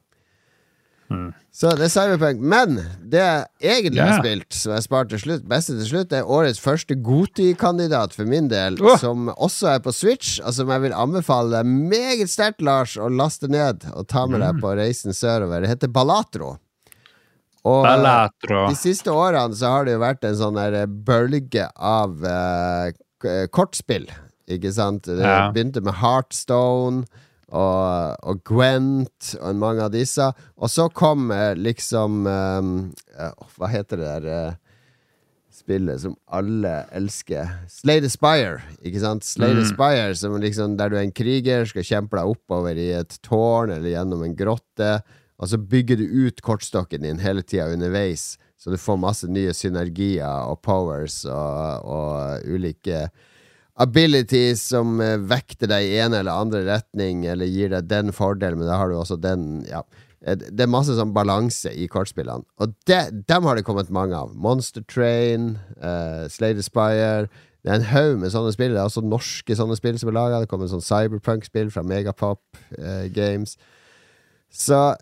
Så det er Cyberpunk. Men det jeg egentlig har spilt, som jeg sparte til slutt, beste til slutt, er årets første Goti-kandidat for min del, oh. som også er på Switch, og som jeg vil anbefale deg meget sterkt, Lars, å laste ned og ta med deg på reisen sørover. Det heter Balatro. Og Balatro. de siste årene så har det jo vært en sånn der bølge av uh, kortspill, ikke sant? Det Ja. begynte med Heartstone og, og Gwent og mange av disse. Og så kom liksom eh, Hva heter det der eh, spillet som alle elsker? Slay the Spire, ikke sant? Slay the Mm. Spire, som liksom, der du er en kriger, skal kjempe deg oppover i et tårn eller gjennom en grotte. Og så bygger du ut kortstokken din hele tida underveis, så du får masse nye synergier og powers og, og ulike abilities som eh, vekter deg i en eller andre retning, eller gir deg den fordelen, men da har du også den Ja. Eh, Det er masse sånn balanse i kortspillene, og det, dem har det kommet mange av. Monster Train, uh, Slade the Spire. Det er en haug med sånne spill. Det er også norske sånne spill som er laga. Det kommer sånn cyberpunk-spill fra Megapop uh, Games. Så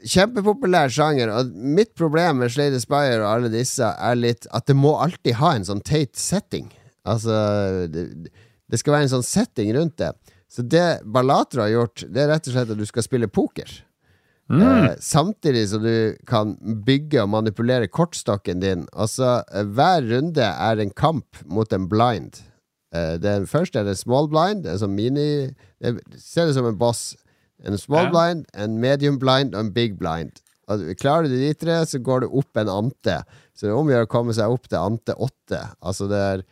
Kjempepopulær sjanger, og mitt problem med Slade Aspire Spire og alle disse er litt at det må alltid ha en sånn teit setting. Altså det, det skal være en sånn setting rundt det. Så det Balatro har gjort, det er rett og slett at du skal spille poker. Eh, samtidig som du kan bygge og manipulere kortstokken din. Altså, eh, hver runde er en kamp mot en blind. Eh, den første er det small blind, er sånn mini det, Ser ut som en boss. En small Ja. blind, en medium blind og en big blind. Og klarer du de tre, så går du opp en ante. Så det er om å gjøre å komme seg opp til ante åtte. Altså det er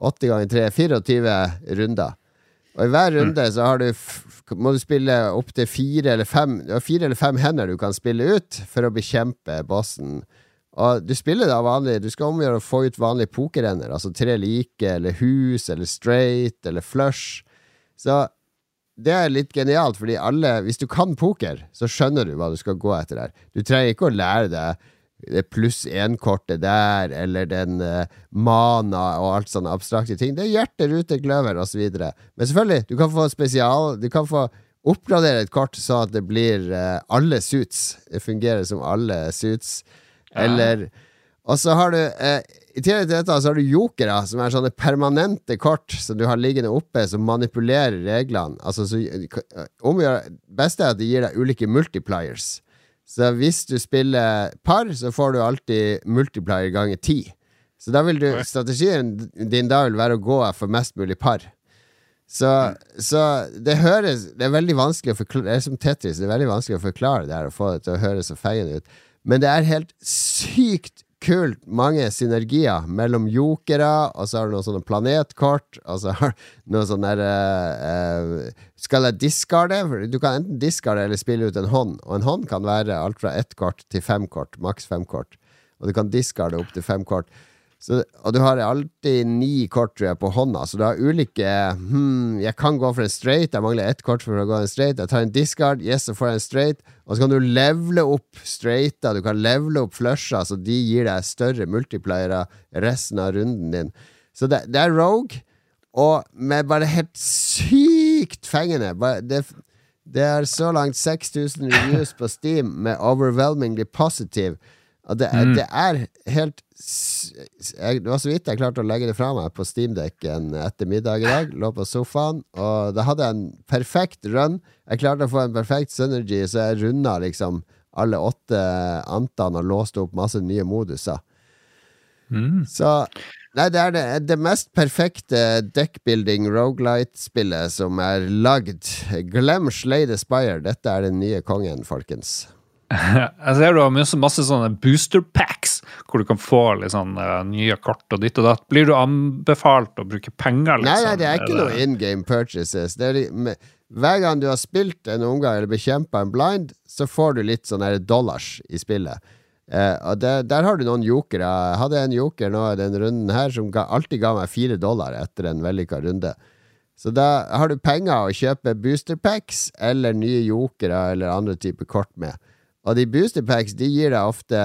åtte ganger 3 24 runder. Og i hver runde så har du må du spille opp til fire eller fem Du har fire eller fem hender du kan spille ut for å bekjempe bossen. Og du spiller da vanlig Du skal omgjøre å få ut vanlige pokerender. Altså tre like, eller hus, eller straight, eller flush. Så det er litt genialt, fordi alle Hvis du kan poker, så skjønner du hva du skal gå etter der. Du trenger ikke å lære deg det pluss én-kortet der, eller den uh, mana og alt sånne abstrakte ting. Det er hjerte, rute, kløver osv. Men selvfølgelig, du kan få spesial Du kan få oppgradere et kort så at det blir uh, alle suits. Det fungerer som alle suits. Eller Og så har du uh, I tillegg til dette så har du jokere, som er sånne permanente kort som du har liggende oppe, som manipulerer reglene. Altså, så, omgjør, beste er at de gir deg ulike multipliers. Så hvis du spiller par, så får du alltid multiplier ganger ti. Så da vil du, strategien din da vil være å gå for mest mulig par. Så, så det høres Det er veldig vanskelig å forklare Det er som Tetris, det er veldig vanskelig å forklare det her og få det til å høres så feiende ut. Men det er helt sykt kult mange synergier mellom jokere, og så har du noen sånne planetkort, og så har du noen sånne uh, uh, Skal jeg discarde? Du kan enten discarde eller spille ut en hånd, og en hånd kan være alt fra ett kort til fem kort, maks fem kort. Og du kan discarde opp til fem kort. Så, og du har alltid ni kort tror jeg, på hånda, så du har ulike hmm, Jeg kan gå for en straight, jeg mangler ett kort for å gå en straight. Jeg tar en discard, yes, så får jeg en straight. Og så kan du levele opp straighta, du kan levele opp flusha, så de gir deg større multipliere resten av runden din. Så det, det er Rogue, og med bare helt sykt fengende. Bare, det, det er så langt 6000 reviews på Steam med overwhelmingly positive. Det, er- det er helt jeg, Det var så vidt jeg klarte å legge det fra meg på Steamdekken etter middag i dag. Lå på sofaen, og da hadde jeg en perfekt run. Jeg klarte å få en perfekt synergy, så jeg runda liksom alle åtte antene og låste opp masse nye moduser. Mm. Så Nei, det er det, det mest perfekte deckbuilding rogelight-spillet som er lagd. Glem Slay the Spire. Dette er den nye kongen, folkens. [LAUGHS] Jeg ser du har masse, masse sånne booster packs, hvor du kan få sånn eh, nye kort og ditt og datt. Blir du anbefalt å bruke penger, liksom? Nei, nei, det er ikke noe in game purchases. Det li- med, hver gang du har spilt en omgang eller bekjempa en blind, så får du litt sånne dollars i spillet. Eh, og der, der har du noen jokere. Jeg hadde en joker nå i den runden her som ga, alltid ga meg fire dollar etter en vellykka runde. Så da har du penger å kjøpe booster packs eller nye jokere eller andre typer kort med. Og de booster packs de gir deg ofte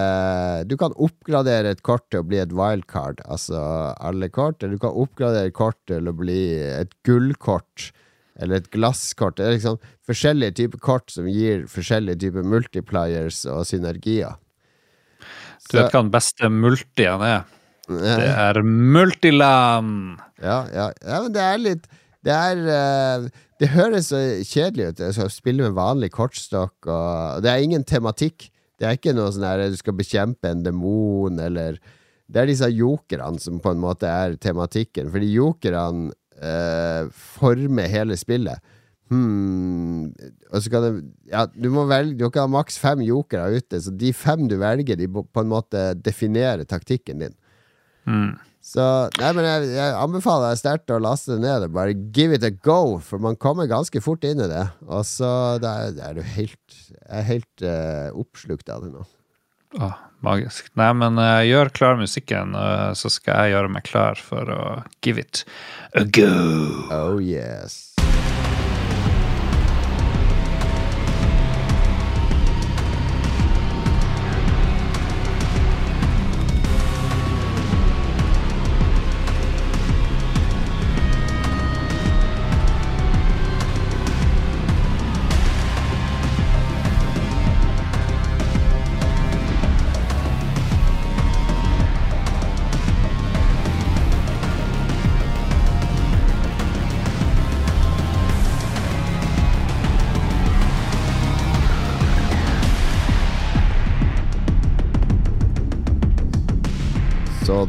Du kan oppgradere et kort til å bli et wildcard, altså alle kort. Eller du kan oppgradere et kort til å bli et gullkort eller et glasskort. Det er liksom forskjellige typer kort som gir forskjellige typer multipliers og synergier. Du vet hva den beste multien er? Det er multiland! Ja, ja, ja, men det er litt Det er uh, Det høres så kjedelig ut Jeg skal spille med vanlig kortstokk, og det er ingen tematikk. Det er ikke noe sånn her du skal bekjempe en demon, eller Det er disse jokerne som på en måte er tematikken, fordi jokerne eh, former hele spillet. Hmm. Og så kan det, ja, du må velge Du kan ha maks fem jokere ute, så de fem du velger, de på en måte definerer taktikken din. Mm. Så nei, men jeg, jeg anbefaler deg sterkt å laste det ned. Bare give it a go, for man kommer ganske fort inn i det. Og så er, er du helt er helt uh, oppslukt av det nå. Åh, magisk. Nei, men uh, gjør klar musikken, uh, så skal jeg gjøre meg klar for å give it a go. Oh yes.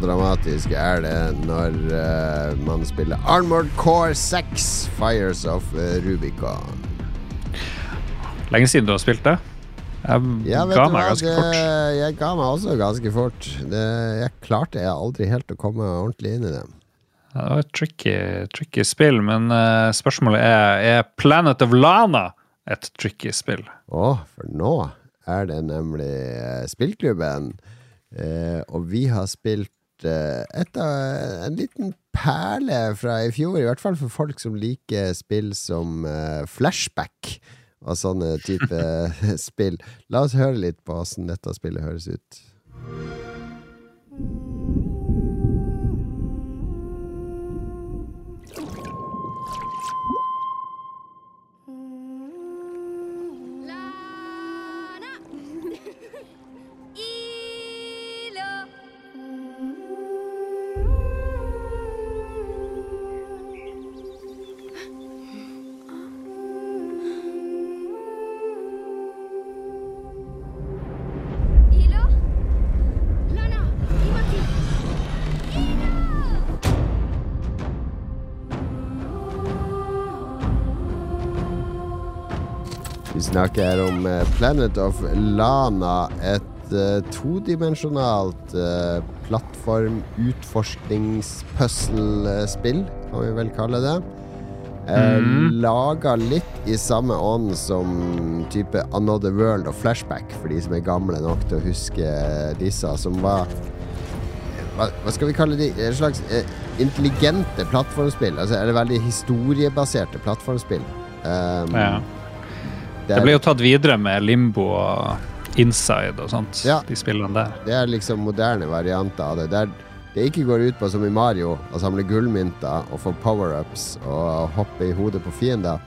Dramatisk er det når uh, man spiller Armored Core 6 Fires of uh, Rubicon. Lenge siden du har spilt det? Jeg Ja, ga meg hva, ganske det, fort. jeg ga meg også ganske fort. Det, jeg klarte jeg aldri helt å komme ordentlig inn i det. Det var et tricky, tricky spill, men uh, spørsmålet er er Planet of Lana et tricky spill. Å, for nå er det nemlig uh, spillklubben. Uh, og vi har spilt eh, et av, en liten perle fra i fjor, i hvert fall for folk som liker spill som eh, Flashback og sånne type [LAUGHS] spill. La oss høre litt på åssen dette spillet høres ut. Snakker her om eh, Planet of Lana, et uh, todimensjonalt uh, plattform-utforskningspuzzlespill, kan vi vel kalle det. Uh, Laga litt i samme ånd som type Another World og Flashback, for de som er gamle nok til å huske disse, som var hva, hva skal vi kalle de? En slags eh, intelligente plattformspill. Altså er det veldig historiebaserte plattformspill. Um, Ja. Det ble jo tatt videre med Limbo og Inside og sånt. Ja. De spillene der. Det er liksom moderne varianter av det. Der det ikke går ut på som i Mario å samle gullmynter og få power-ups og hoppe i hodet på fiender,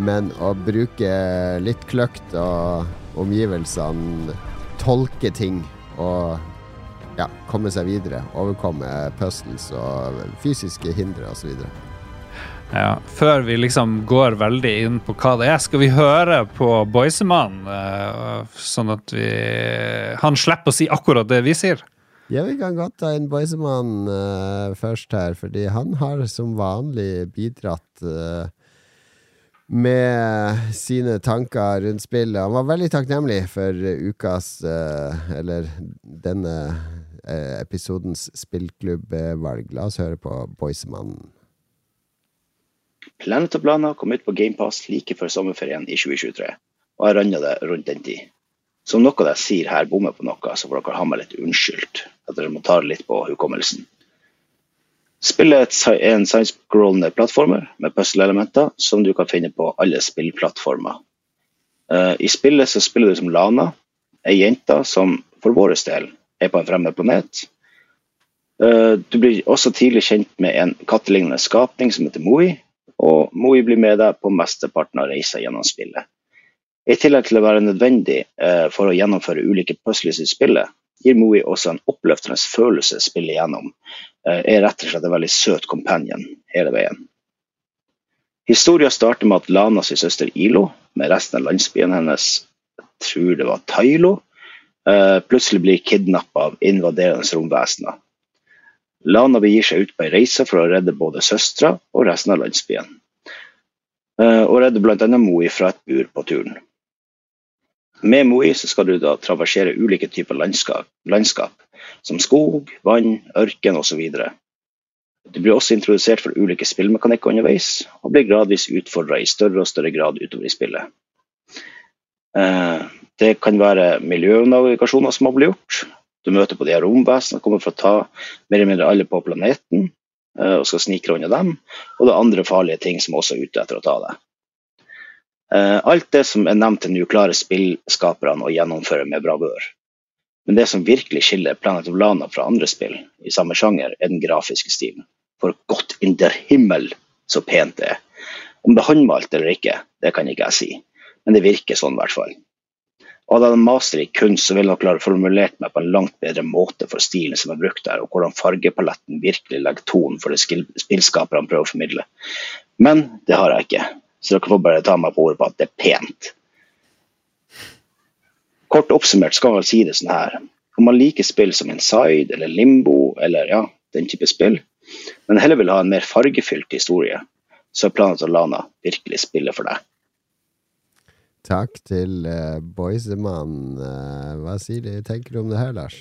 men å bruke litt kløkt og omgivelsene, tolke ting og ja, komme seg videre. Overkomme puzzles og fysiske hindre osv. Ja, før vi liksom går veldig inn på hva det er, skal vi høre på Boisemann, eh, sånn at vi Han slipper å si akkurat det vi sier. Ja, vi kan godt ta inn Boisemann uh, først her, fordi han har som vanlig bidratt uh, med sine tanker rundt spillet. Han var veldig takknemlig for ukas, uh, eller denne eh, episodens spillklubbvalg. La oss høre på Boisemann. Planet of Lana kom ut på GamePass like før sommerferien i 2023, og jeg runda det rundt den tid. Så om noe jeg sier her bommer på noe, så får dere ha meg litt unnskyldt. At dere må ta litt på hukommelsen. Spillet er en science-scrollende plattformer med puzzle-elementer som du kan finne på alle spillplattformer. Eh, I spillet så spiller du som Lana, ei jente som for vår del er på en fremmed planet. Eh, Du blir også tidlig kjent med en kattelignende skapning som heter Moi, og Moi blir med deg på mesteparten av reisa gjennom spillet. I tillegg til å være nødvendig eh, for å gjennomføre ulike puzzles i spillet, gir Moi også en oppløftende følelse å spille gjennom. Eh, er rett og slett en veldig søt companion hele veien. Historien starter med at Lana sin søster Ilo, med resten av landsbyen hennes, jeg tror det var Tailo, eh, plutselig blir kidnappa av invaderende romvesener. Lana begir seg ut på ei reise for å redde både søstera og resten av landsbyen. Eh, Og redde bl.a. Moi fra et bur på turen. Med Moi skal du da traversere ulike typer landskap, landskap som skog, vann, ørken osv. Du blir også introdusert for ulike spillmekanikker underveis, og blir gradvis utfordra i større og større grad utover i spillet. Eh, Det kan være miljønavigasjoner som har blitt gjort. Du møter på de her romvesenene kommer for å ta mer eller mindre alle på planeten, eh, og skal snike unna dem. Og det er andre farlige ting som også er ute etter å ta deg. Eh, Alt det som er nevnt til nå, klarer spillskaperne å gjennomføre med bravør. Men det som virkelig skiller Planet of Lana fra andre spill i samme sjanger, er den grafiske stilen. For godt in der himmel så pent det er. Om det er håndmalt eller ikke, det kan ikke jeg si, men det virker sånn i hvert fall. Og hadde jeg en master i kunst, så ville jeg klare å formulert meg på en langt bedre måte for stilen som er brukt der, og hvordan fargepaletten virkelig legger tonen for det spillskaperne prøver å formidle. Men det har jeg ikke, så dere får bare ta meg på ordet på at det er pent. Kort oppsummert skal man si det sånn her. Om man liker spill som Inside eller Limbo eller ja, den type spill, men heller vil ha en mer fargefylt historie, så er Planet of Lana virkelig spillet for deg. Takk til uh, Boysemann. Uh, hva sier du, tenker du om det her, Lars?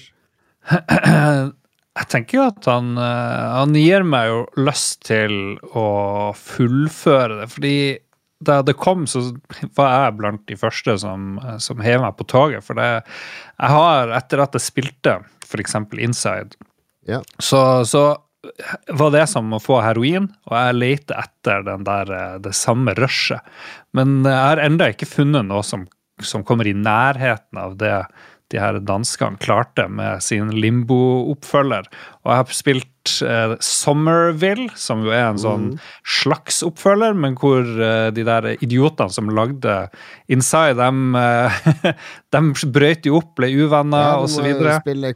Jeg tenker jo at han, uh, han gir meg jo lyst til å fullføre det, fordi da det kom, så var jeg blant de første som, som hev meg på toget. For det, jeg har, etter at jeg spilte f.eks. Inside, Ja. så, så var det som å få heroin, og jeg leter etter der, eh, det samme rushet. Men jeg har ennå ikke funnet noe som, som kommer i nærheten av det de her danskene klarte med sin limbo-oppfølger. Og jeg har spilt eh, Somerville, som jo er en sånn slags oppfølger, men hvor eh, de der idiotene som lagde Inside, de, eh, [LAUGHS] de brøt jo opp, ble uvenner Ja, osv. du må jo spille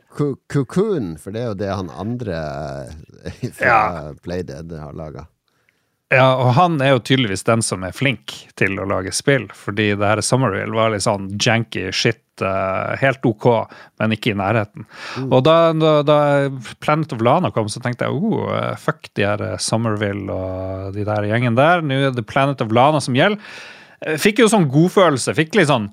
Cocoon, for det er jo det han andre eh, [LAUGHS] fra Ja. Playdead har laga. Ja, og han er jo tydeligvis den som er flink til å lage spill, fordi det her Summerville var litt sånn janky shit, Uh, helt ok, men ikke i nærheten. Og da, da, da Planet of Lana kom, så tenkte jeg oh, eh, fuck de her eh, Summerville og de der gjengen der, nå er det Planet of Lana som gjelder. Fikk jo sånn godfølelse, fikk litt sånn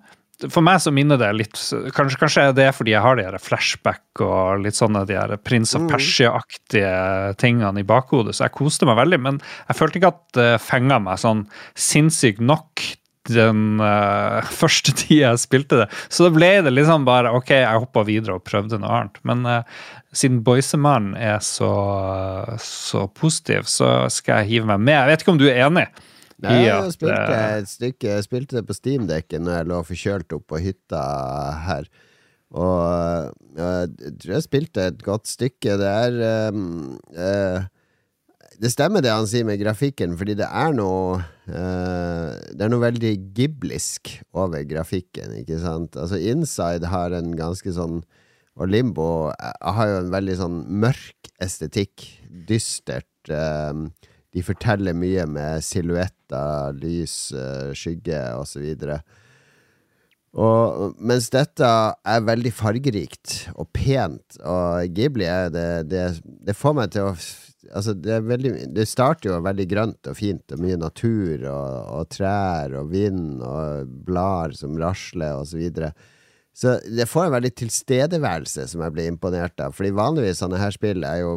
for meg så minner det litt Kanskje, kanskje er fordi jeg har de her flashback og litt sånne de her prins av Persia-aktige tingene i bakhodet, så jeg koste meg veldig. Men jeg følte ikke at det fenga meg sånn sinnssykt nok den uh, [LAUGHS] første tida jeg spilte det. Så da ble det liksom bare OK, jeg hoppa videre og prøvde noe annet. Men uh, siden Boysemannen er så, så positiv, så skal jeg hive meg med. Jeg vet ikke om du er enig? Nei, jeg spilte et stykke Jeg spilte det på Steamdekken når jeg lå forkjølt opp på hytta her. Og jeg tror jeg spilte et godt stykke. Det er um, uh, Det stemmer det han sier med grafikken, fordi det er noe uh, Det er noe veldig giblisk over grafikken, ikke sant? Altså Inside har en ganske sånn og Limbo eh, har jo en veldig sånn mørk estetikk. Dystert. eh, de forteller mye med silhuetter, lys, eh, skygge osv. Og, mens dette er veldig fargerikt og pent, og Ghibli er det, det, det får meg til å Altså, det, veldig, det starter jo veldig grønt og fint, og mye natur og, og trær og vind og blader som rasler og så videre. Så det får en veldig tilstedeværelse som jeg blir imponert av. Fordi vanligvis sånne her spill er jo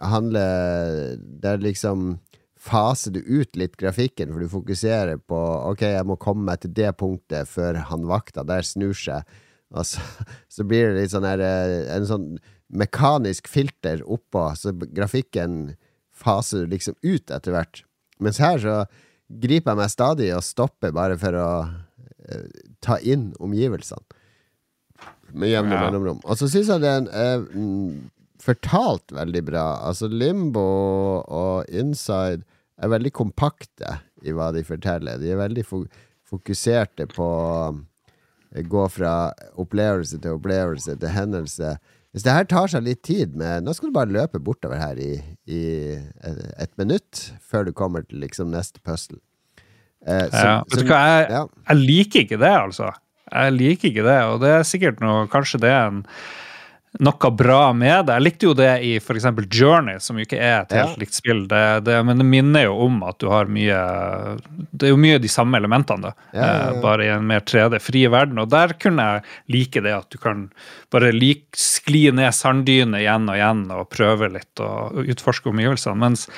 handler Det er liksom faser du ut litt grafikken, for du fokuserer på Ok, jeg må komme meg til det punktet før han vakta der snur seg. Og så, [LAUGHS] så blir det litt sånn her eh, En sånn mekanisk filter oppå, så grafikken faser du liksom ut etter hvert. Mens her så griper jeg meg stadig og stopper bare for å eh, ta inn omgivelsene. Med jevne Ja. mellomrom. Og så syns jeg det er en, eh, fortalt veldig bra. Altså Limbo og Inside er veldig kompakte i hva de forteller. De er veldig fokuserte på å gå fra opplevelse til opplevelse til hendelse. Hvis det her tar seg litt tid med Nå skal du bare løpe bortover her i, i et, et minutt før du kommer til liksom neste puzzle. Eh, så- Ja. Vet du hva, jeg, ja. jeg liker ikke det, altså. Jeg liker ikke det, og det er sikkert noe Kanskje det er en, noe bra med det. Jeg likte jo det i f.eks. Journey, som jo ikke er et helt Ja. likt spill, det, det, men det minner jo om at du har mye Det er jo mye de samme elementene, da. Ja, ja. Eh, bare i en mer 3D-fri verden. Og der kunne jeg like det at du kan bare lik, skli ned sanddynet igjen og igjen og prøve litt og utforske omgivelsene. mens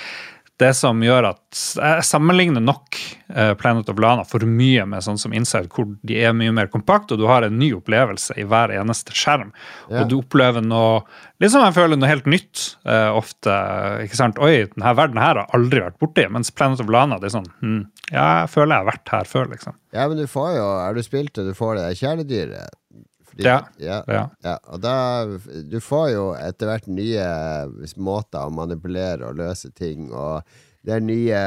det som gjør at Jeg sammenligner nok eh, Planet of Lana for mye med sånn som Inside, hvor de er mye mer kompakte, og du har en ny opplevelse i hver eneste skjerm. Yeah. Og du opplever noe liksom jeg føler noe helt nytt eh, ofte. ikke sant? Oi, denne verden her har aldri vært borti. Mens Planet of Lana det er sånn hm, Ja, jeg føler jeg har vært her før, liksom. Ja, men du får jo Har du spilt det, du får det kjæledyret. Fordi- Ja. ja. Ja. Og da Du får jo etter hvert nye måter å manipulere og løse ting, og det er nye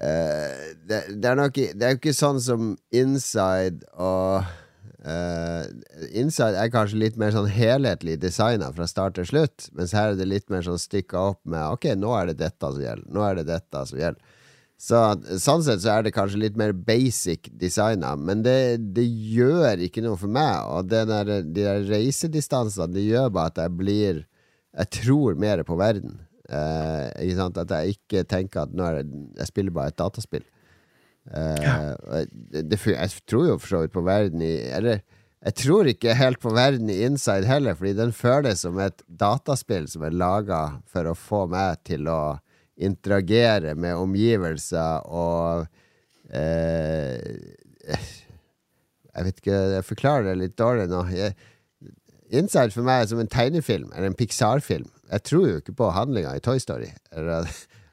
uh, det, det er nok Det er jo ikke sånn som Inside og Uh, Inside er kanskje litt mer sånn helhetlig designa fra start til slutt, mens her er det litt mer sånn stykka opp med Ok, nå er det dette som gjelder. Nå er det dette som gjelder. Så Sånn sett så er det kanskje litt mer basic designa, men det, det gjør ikke noe for meg. Og det der, de der reisedistansene Det gjør bare at jeg blir Jeg tror mer på verden. Eh, ikke sant? At jeg ikke tenker at nå er det, jeg spiller bare et dataspill. Eh, ja. det, jeg tror jo for så vidt på verden i Eller jeg tror ikke helt på verden i Inside heller, fordi den føles som et dataspill som er laga for å få meg til å interagere med omgivelser og eh, Jeg vet ikke, jeg forklarer det litt dårlig nå. Jeg, Inside for meg er som en tegnefilm, eller en Pixar-film. Jeg tror jo ikke på handlinga i Toy Story, eller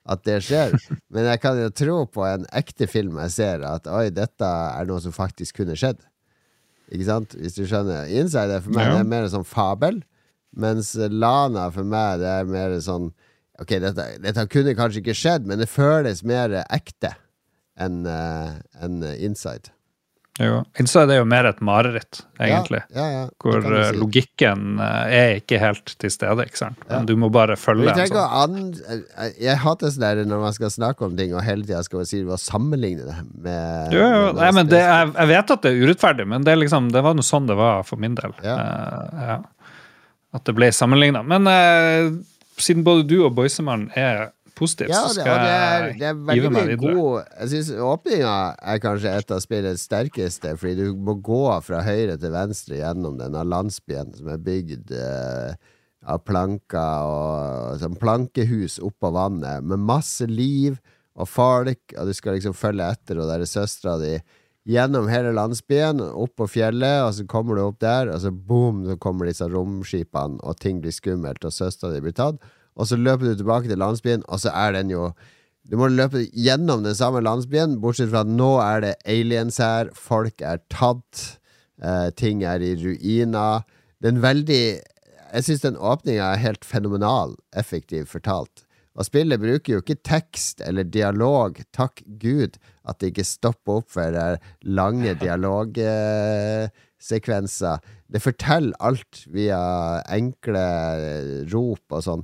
at, det skjer. Men jeg kan jo tro på en ekte film jeg ser, at oi, dette er noe som faktisk kunne skjedd. Ikke sant? Hvis du skjønner. Inside er for meg Ja. det er mer sånn fabel, mens Lana for meg det er mer sånn Ok, dette, dette kunne kanskje ikke skjedd, men det føles mer ekte enn uh, en Inside. Jo. Inside er jo mer et mareritt, egentlig. Ja, ja, ja, Hvor eh, si. logikken eh, er ikke helt til stede. ikke sant? Men du må bare følge en sånn. Jeg- Jeg hater sånn der når man skal snakke om ting, og hele tida skal man si å sammenligne det med Jo, jo, nei, men det, jeg, jeg vet at det er urettferdig, men det, liksom, det var noe sånn det var for min del. Ja. Uh, ja. At det ble sammenligna. Men eh, siden både du og Boysemann er positive, Ja, så skal og det er, jeg det er veldig meg videre. god Jeg syns åpninga er kanskje et av spillets sterkeste, fordi du må gå fra høyre til venstre gjennom denne landsbyen som er bygd eh, av planker og sånn plankehus oppå vannet, med masse liv og folk, og du skal liksom følge etter, og der er søstera di gjennom hele landsbyen, opp på fjellet, og så kommer du opp der, og så boom, så kommer disse romskipene, og ting blir skummelt, og søstera di blir tatt. Og så løper du tilbake til landsbyen, og så er den jo Du må løpe gjennom den samme landsbyen, bortsett fra at nå er det aliens her, folk er tatt, eh, ting er i ruiner. Den veldig Jeg syns den åpninga er helt fenomenal effektivt fortalt. Og spillet bruker jo ikke tekst eller dialog, takk Gud at det ikke stopper opp for eh, lange [LAUGHS] dialogsekvenser. Det forteller alt via enkle rop og sånn.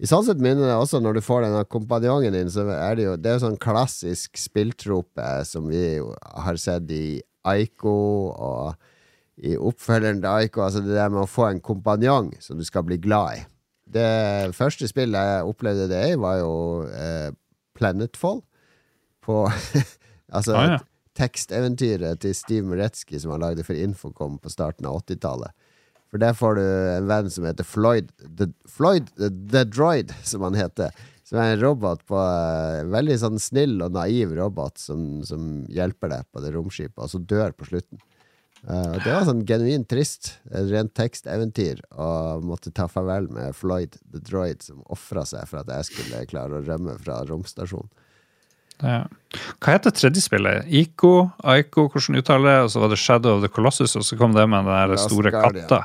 I sånn sett minner det også, når du får denne kompanjongen din, så er det jo Det er sånn klassisk spilltrope som vi har sett i Aiko og i oppfølgeren til Aiko. Altså det der med å få en kompanjong som du skal bli glad i. Det første spillet jeg opplevde det i, var jo eh, Planetfall. På [LAUGHS] Altså Ah, ja. teksteventyret til Steve Muretzky som han lagde for Infocom på starten av 80-tallet. For der får du en venn som heter Floyd The, Floyd the, the Droid, [LAUGHS] som han heter. Som er en robot på uh, Veldig sånn snill og naiv robot som, som hjelper deg på det romskipet, og så dør på slutten. Og det var sånn genuint trist. Et rent teksteventyr. Og måtte ta farvel med Floyd the Droid, som ofra seg for at jeg skulle klare å rømme fra romstasjonen. Ja. Hva heter tredje spillet? Ico? Aiko, hvordan uttaler det? Og så var det Shadow of the Colossus, og så kom det med den der Last store Guardian. katta.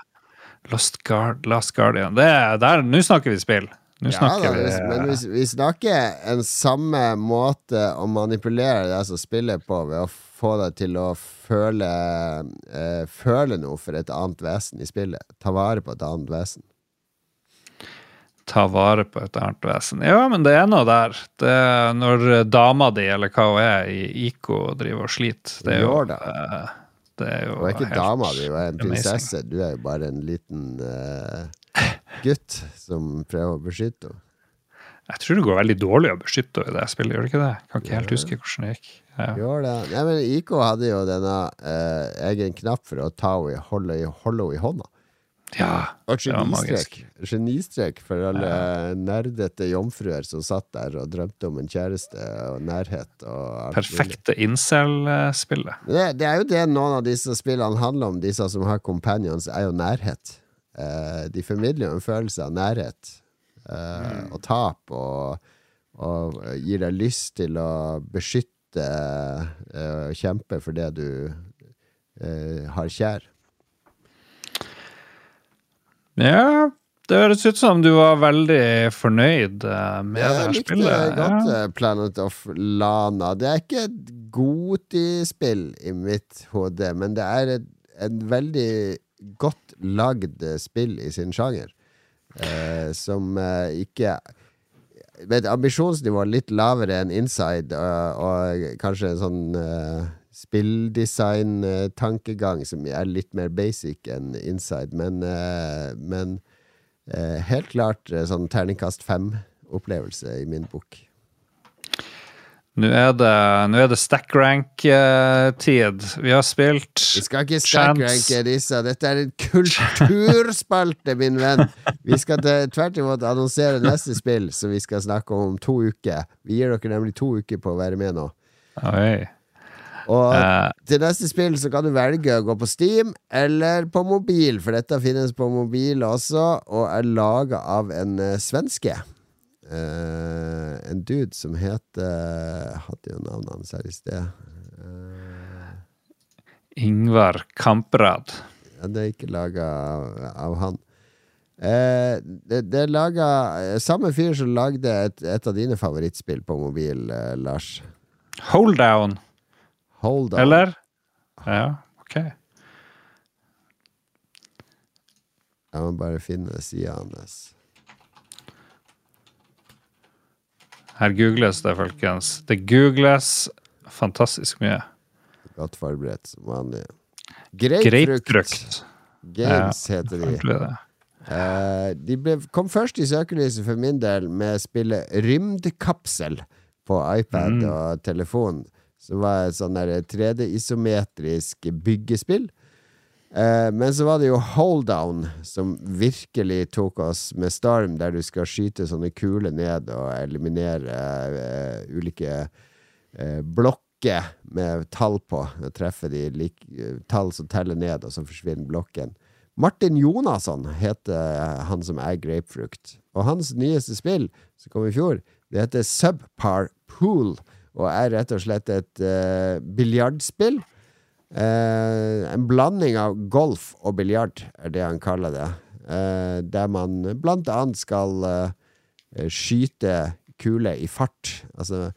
Lost, Guard, Last Guardian. Det er der, Nå snakker vi spill. Nå Ja, da, vi men vi, vi snakker en samme måte å manipulere deg som spiller på, ved å få deg til å føle eh, Føle noe for et annet vesen i spillet. Ta vare på et annet vesen. ta vare på et annet vesen. Ja, men det er noe der. Det når dama di, eller hva hun er, i IKO driver og sliter. Det er jo, Jorda. eh, det er jo Og er ikke dama di, hun er en prinsesse. Du er jo bare en liten eh, gutt som prøver å beskytte henne. Jeg tror det går veldig dårlig å beskytte henne i det spillet, gjør det ikke det? Jeg Kan ikke helt huske hvordan det gikk. Ja. Gjør det. Nei, men IK hadde jo denne eh, egen knapp for å ta henne i, holde, i, holde henne i hånda. ja Og genistrek. Genistrek for alle nerdete jomfruer som satt der og drømte om en kjæreste og nærhet. Og. Perfekte incel-spillet. Det, det er jo det noen av disse spillene handler om, disse som har companions, er jo nærhet. Eh, de formidler jo en følelse av nærhet eh, og tap, og, og gir deg lyst til å beskytte eh, og kjempe for det du eh, har kjær. Ja, det høres ut som du var veldig fornøyd med med det spillet. Jeg likte godt Ja. Planet of Lana. Det er ikke et Goti-spill i mitt hode, men det er et, en veldig godt lagd eh, spill i sin sjanger. Eh, som eh, ikke Med et ambisjonsnivå litt lavere enn Inside, og, og kanskje en sånn eh, spilldesign-tankegang som er litt mer basic enn Inside, men, eh, men eh, helt klart eh, sånn terningkast fem-opplevelse i min bok. Nå er det, nå er det stack rank-tid. Vi har spilt Vi skal ikke stackranke disse. Dette er en kulturspalte, min venn. Vi skal tvert imot annonsere neste spill, som vi skal snakke om om to uker. Vi gir dere nemlig to uker på å være med nå. Oi. Og uh, til neste spill så kan du velge å gå på Steam eller på mobil, for dette finnes på mobil også, og er laga av en uh, svenske. Eh, en dude som heter Jeg hadde jo navnet hans her i sted. Ingvar Kamprad. Ja, det er ikke laga av, av han. Eh, det, det er laga Samme fyr som lagde et, et av dine favorittspill på mobil, eh, Lars. Hold down, Hold down. eller? Ja, ok. Jeg må bare finne sida hans. Her googles det, folkens. Det googles fantastisk mye. Godt forberedt som vanlig. Grapefrukt Games Games heter de. Uh. De ble, kom først i søkelyset for min del med spillet Rymdkapsel på iPad og telefon. Som var et sånn 3D-isometrisk byggespill. Eh, men så var det jo Holdown som virkelig tok oss med storm, der du skal skyte sånne kuler ned og eliminere uh, ulike uh, blokker med tall på. Og treffe de lik, tall som teller ned, og så forsvinner blokken. Martin Jonasson heter han som er Grapefrukt. Og hans nyeste spill, som kom i fjor, det heter Subpar Pool, og er rett og slett et biljardspill. Eh, en blanding av golf og biljard, er det han kaller det. Eh, der man blant annet skal eh, skyte kuler i fart. Altså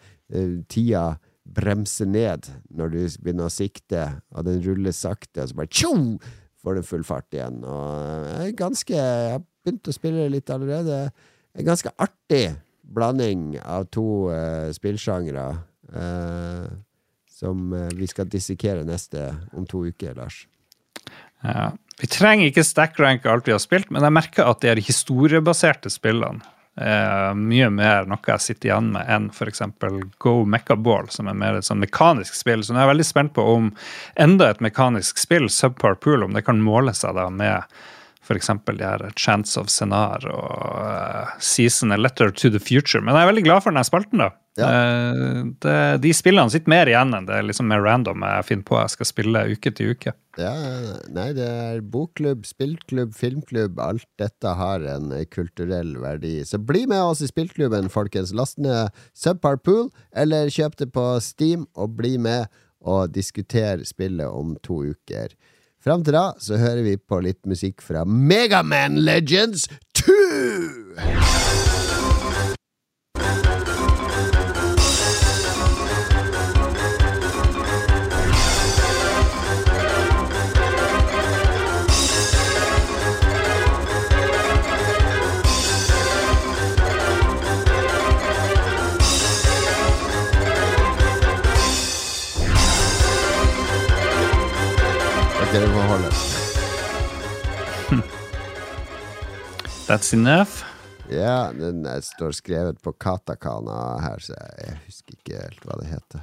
tida bremser ned når du begynner å sikte, og den ruller sakte, og så bare tjo! får du full fart igjen. Og jeg ganske Jeg har begynt å spille litt allerede. En ganske artig blanding av to uh, spillsjangre. eh, som eh, vi skal dissekere neste om to uker, Lars. Ja. Vi trenger ikke stack rank alt vi har spilt, men jeg merker at de er historiebaserte spillene er mye mer noe jeg sitter igjen med enn f.eks. Go Mechaball, som er mer et sånn mekanisk spill. Så nå er jeg veldig spent på om enda et mekanisk spill, Subpar Pool, om det kan måle seg da med F.eks. de her Chance of Scenar og eh, Season A Letter to the Future. Men jeg er veldig glad for denne spalten, da. Ja. Eh, det, de spillene sitter mer igjen enn det er liksom mer random jeg finner på jeg skal spille uke til uke. Ja, nei, det er bokklubb, spillklubb, filmklubb. Alt dette har en kulturell verdi. Så bli med oss i spillklubben, folkens. Last ned Subpar Pool, eller kjøp det på Steam, og bli med og diskuter spillet om to uker. Fram til da så hører vi på litt musikk fra Megaman Legends 2! That's enough. Ja, den står skrevet på katakana her, så jeg husker ikke helt hva det heter.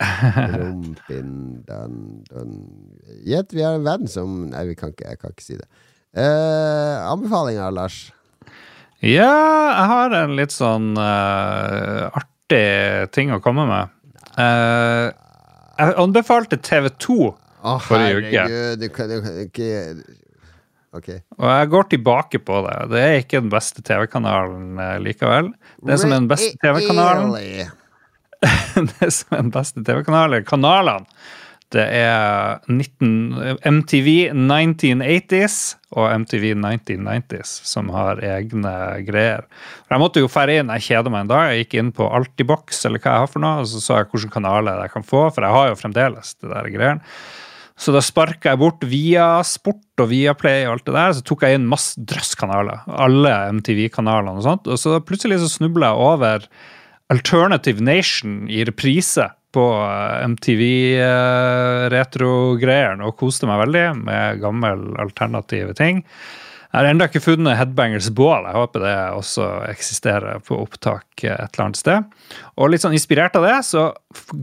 [LAUGHS] Gjett, vi har en venn som Nei, vi kan ikke, jeg kan ikke si det. Eh, anbefalinger, Lars? Ja, jeg har en litt sånn uh, artig ting å komme med. Uh, jeg anbefalte TV2, Å, Forrige uke. herregud, du kan, du kan ikke Ok. og jeg går tilbake på det. Det er ikke den beste TV-kanalen eh, likevel. Det som er den beste TV-kanalen [LAUGHS] det som er den beste TV-kanalen, kanalene, det er 19, MTV 1980s og MTV 1990s som har egne greier. Jeg måtte jo fære inn, jeg kjeder meg en dag. Jeg gikk inn på Altibox eller hva jeg har for noe, og så så jeg hvilke kanaler jeg kan få, for jeg har jo fremdeles det der greiene. Så da sparka jeg bort via Sport og via Play og alt det der, så tok jeg inn masse drøsskanaler. Alle MTV-kanalene og sånt. Og så plutselig så snubla jeg over Alternative Nation i reprise på eh, MTV-retrogreiene og koste meg veldig med gammel alternative ting. Jeg har ennå ikke funnet Headbangers Bål. Jeg håper det også eksisterer på opptak et eller annet sted. Og litt sånn inspirert av det, så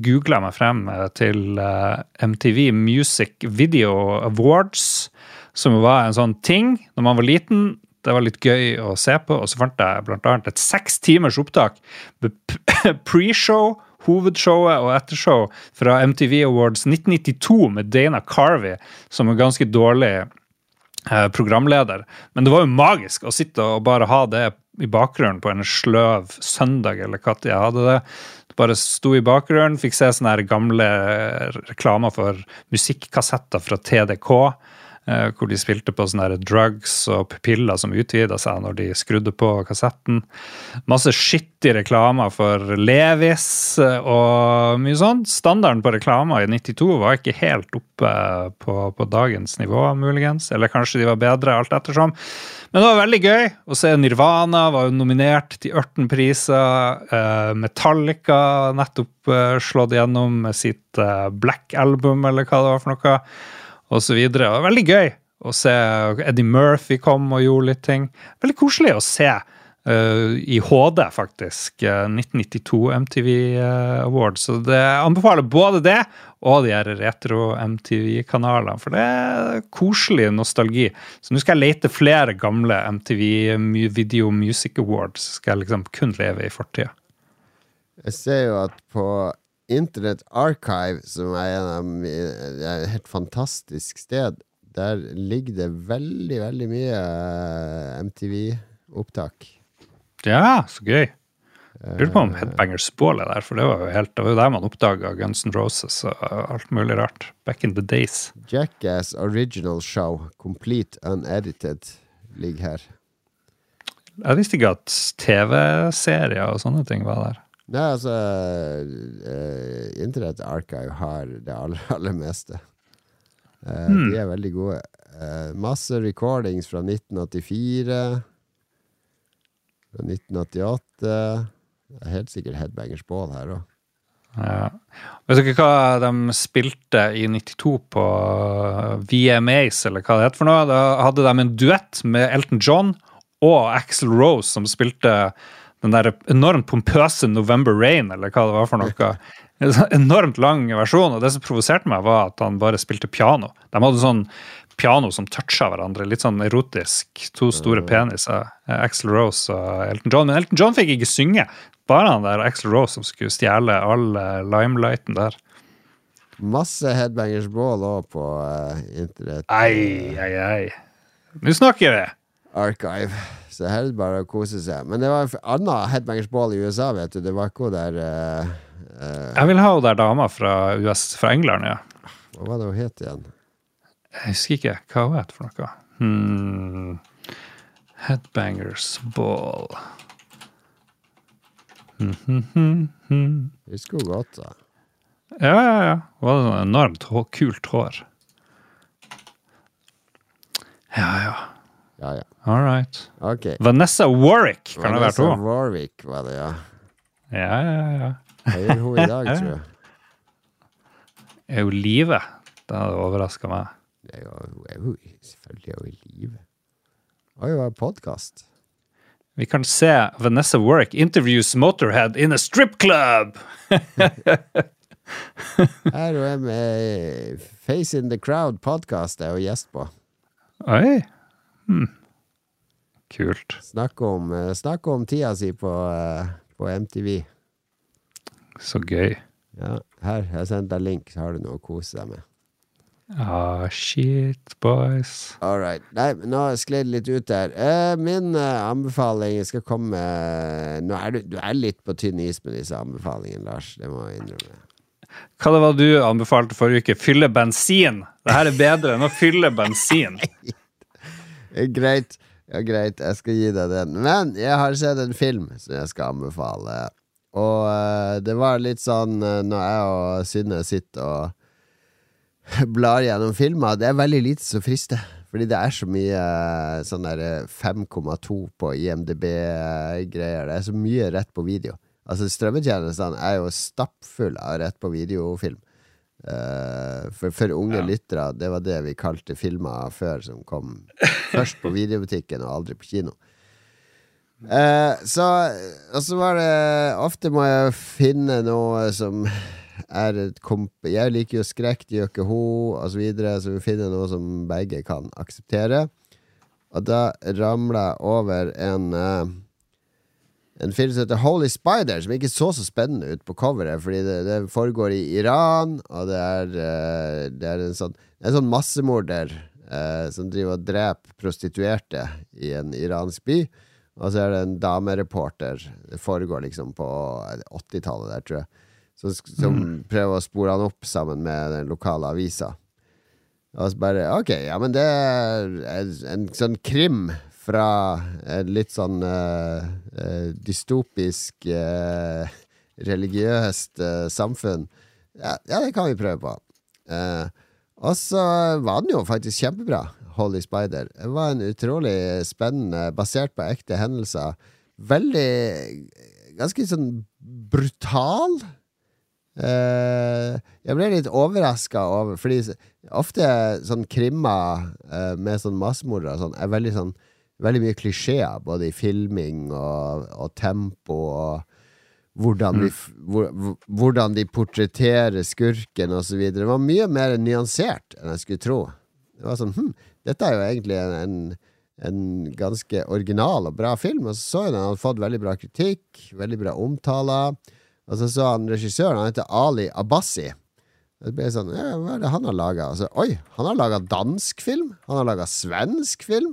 googla jeg meg frem eh, til eh, MTV Music Video Awards, som var en sånn ting når man var liten. Det var litt gøy å se på, og så fant jeg annet et seks timers opptak med [LAUGHS] pre-show, hovedshowet og ettershow fra MTV Awards 1992 med Dana Carvey som er ganske dårlig programleder. Men det var jo magisk å sitte og bare ha det i bakgrunnen på en sløv søndag, eller når jeg hadde det. Det bare sto i bakgrunnen, fikk se sånne her gamle reklamer for musikkassetter fra TDK. Eh, Hvor de spilte på sånne drugs og piller som utvida seg når de skrudde på kassetten. Masse skittige reklamer for Levis eh, og mye sånt. Standarden på reklamer i 92 var ikke helt oppe på, på dagens nivå, muligens. Eller kanskje de var bedre, alt ettersom. Men det var veldig gøy å se Nirvana var jo nominert til Ørten-priser. Eh, Metallica nettopp slått gjennom med sitt Black Album, eller hva det var for noe videre. Veldig gøy å se Eddie Murphy kom og gjorde litt ting. Veldig koselig å se uh, i HD, faktisk. eh, 1992 MTV eh, Awards. Så det anbefaler både det og de her retro-MTV-kanalene, for det er koselig nostalgi. Så nå skal jeg lete flere gamle MTV Video Music Awards. Skal jeg liksom kun leve i fortida. Jeg ser jo at på Internet Archive, som er en er et helt fantastisk sted, der ligger det veldig, veldig mye eh, MTV-opptak. Ja, så gøy. Lurer på om Headbangers Ball er der, for det var jo helt, det var jo der man oppdaga Guns N' Roses og alt mulig rart. Back in the days. Jackass Original Show, complete unedited, ligger her. Jeg visste ikke at TV-serier og sånne ting var der. Nei, altså uh, Internet Archive har det aller, [LAUGHS] aller meste. Eh, De er veldig gode. Uh, masse recordings fra 1984. Fra 1988. Det er helt sikkert Headbangers Ball her òg. Ja. Vet dere hva de spilte i 92 på VMAs, eller hva det heter for noe? Da hadde de en duett med Elton John og Axel Rose, som spilte den der enormt pompøse November Rain, eller hva det var for noe. En sånn enormt lang versjon, og det som provoserte meg, var at han bare spilte piano. De hadde sånn piano som toucha hverandre. Litt sånn erotisk. To store peniser. Axel Axl Rose og Elton John. Men Elton John fikk ikke synge. Bare han der Axl Rose som skulle stjele all eh, limelighten der. Masse Headbangers Ball òg på uh, internett. Ei, ei, ei. Nå snakker vi! Archive. Så her er det bare å kose seg. Men det var en annen Headbangers Ball i USA, vet du. Det var ikke hun der uh, Jeg vil ha hun der dama fra, US, fra England, ja. Hva var det hun het igjen? Jeg husker ikke hva hun het for noe. Hmm. Headbangers Ball. Husker hun godt, da. Ja, ja, ja. Hun hadde sånn enormt kult hår. Ja, ja. Ja, ja. All right. Okay. Vanessa Warwick kan det være Vanessa to. Warwick var det, ja. Ja, ja, ja. Hva gjør hun i dag, [LAUGHS] tror jeg? Er jo live. Det hadde overraska meg. Det er jo, hun er jo selvfølgelig er hun i live. Oi, det var podkast. Vi kan se Vanessa Warwick interviews Motorhead in a strip club! [LAUGHS] Her hun er med Face in the Crowd-podkast er hun gjest på. Oi. Hmm. Kult. Snakk om, snakk om tida si på, eh, på MTV. Så gøy. Ja, her, jeg sendte deg link, så har du noe å kose deg med. Ah, shit, boys. All right. Nei, nå skled det litt ut der. Eh, min eh, anbefaling skal komme Nå er du, du er litt på tynn is med disse anbefalingene, Lars. Det må jeg innrømme. Hva det var du anbefalte forrige uke? Fylle bensin. Det her er bedre enn å fylle bensin. [LAUGHS] Eh, Greit. Ja, greit, jeg skal gi deg den. Men jeg har sett en film som jeg skal anbefale. Og uh, det var litt sånn uh, når jeg og Synne sitter og [LAUGHS] blar gjennom filmer, det er veldig lite som frister. Fordi det er så mye uh, sånn der eh, 5,2 på IMDb-greier. Det er så mye rett på video. Altså Strømmetjenestene er jo stappfull av rett på videofilm. Eh, for, for unge Ja. lyttere, det var det vi kalte filmer før, som kom først på videobutikken og aldri på kino. Eh, så Og så var det Ofte må jeg finne noe som er et komp... Jeg liker jo skrekk, det gjør ikke hun, og så videre, så vi finner noe som begge kan akseptere. Og da ramla jeg over en eh, en film som heter Holy Spider, som ikke så så spennende ut på coveret, fordi det, det foregår i Iran, og det er, uh, det er en sånn, en sånn massemorder uh, som driver og dreper prostituerte i en iransk by. Og så er det en damereporter. Det foregår liksom på 80-tallet der, tror jeg. Som, som prøver å spore han opp sammen med den lokale avisa. Og så bare Ok, ja, men det er en, en sånn krim fra en litt sånn uh, dystopisk uh, religiøst uh, samfunn. Ja, ja, det kan vi prøve på. Og så var den jo faktisk kjempebra, Holy Spider. Det var en utrolig spennende, basert på ekte hendelser. Veldig Ganske sånn brutal. Uh, jeg ble litt overraska over Fordi ofte sånn krimmer uh, med sånn massemordere sånn er veldig sånn Veldig mye klisjeer, både i filming og, og tempo og hvordan de, f- hvor, hvor- hvordan de portretterer skurken osv. Det var mye mer nyansert enn jeg skulle tro. Det var sånn hm, dette er jo egentlig en, en, en ganske original og bra film. Og så så jeg den hadde fått veldig bra kritikk, veldig bra omtaler. Og så så han regissøren, han heter Ali Abbasi. Det ble sånn, ja, Hva er det han har laga? Oi, han har laga dansk film? Han har laga svensk film?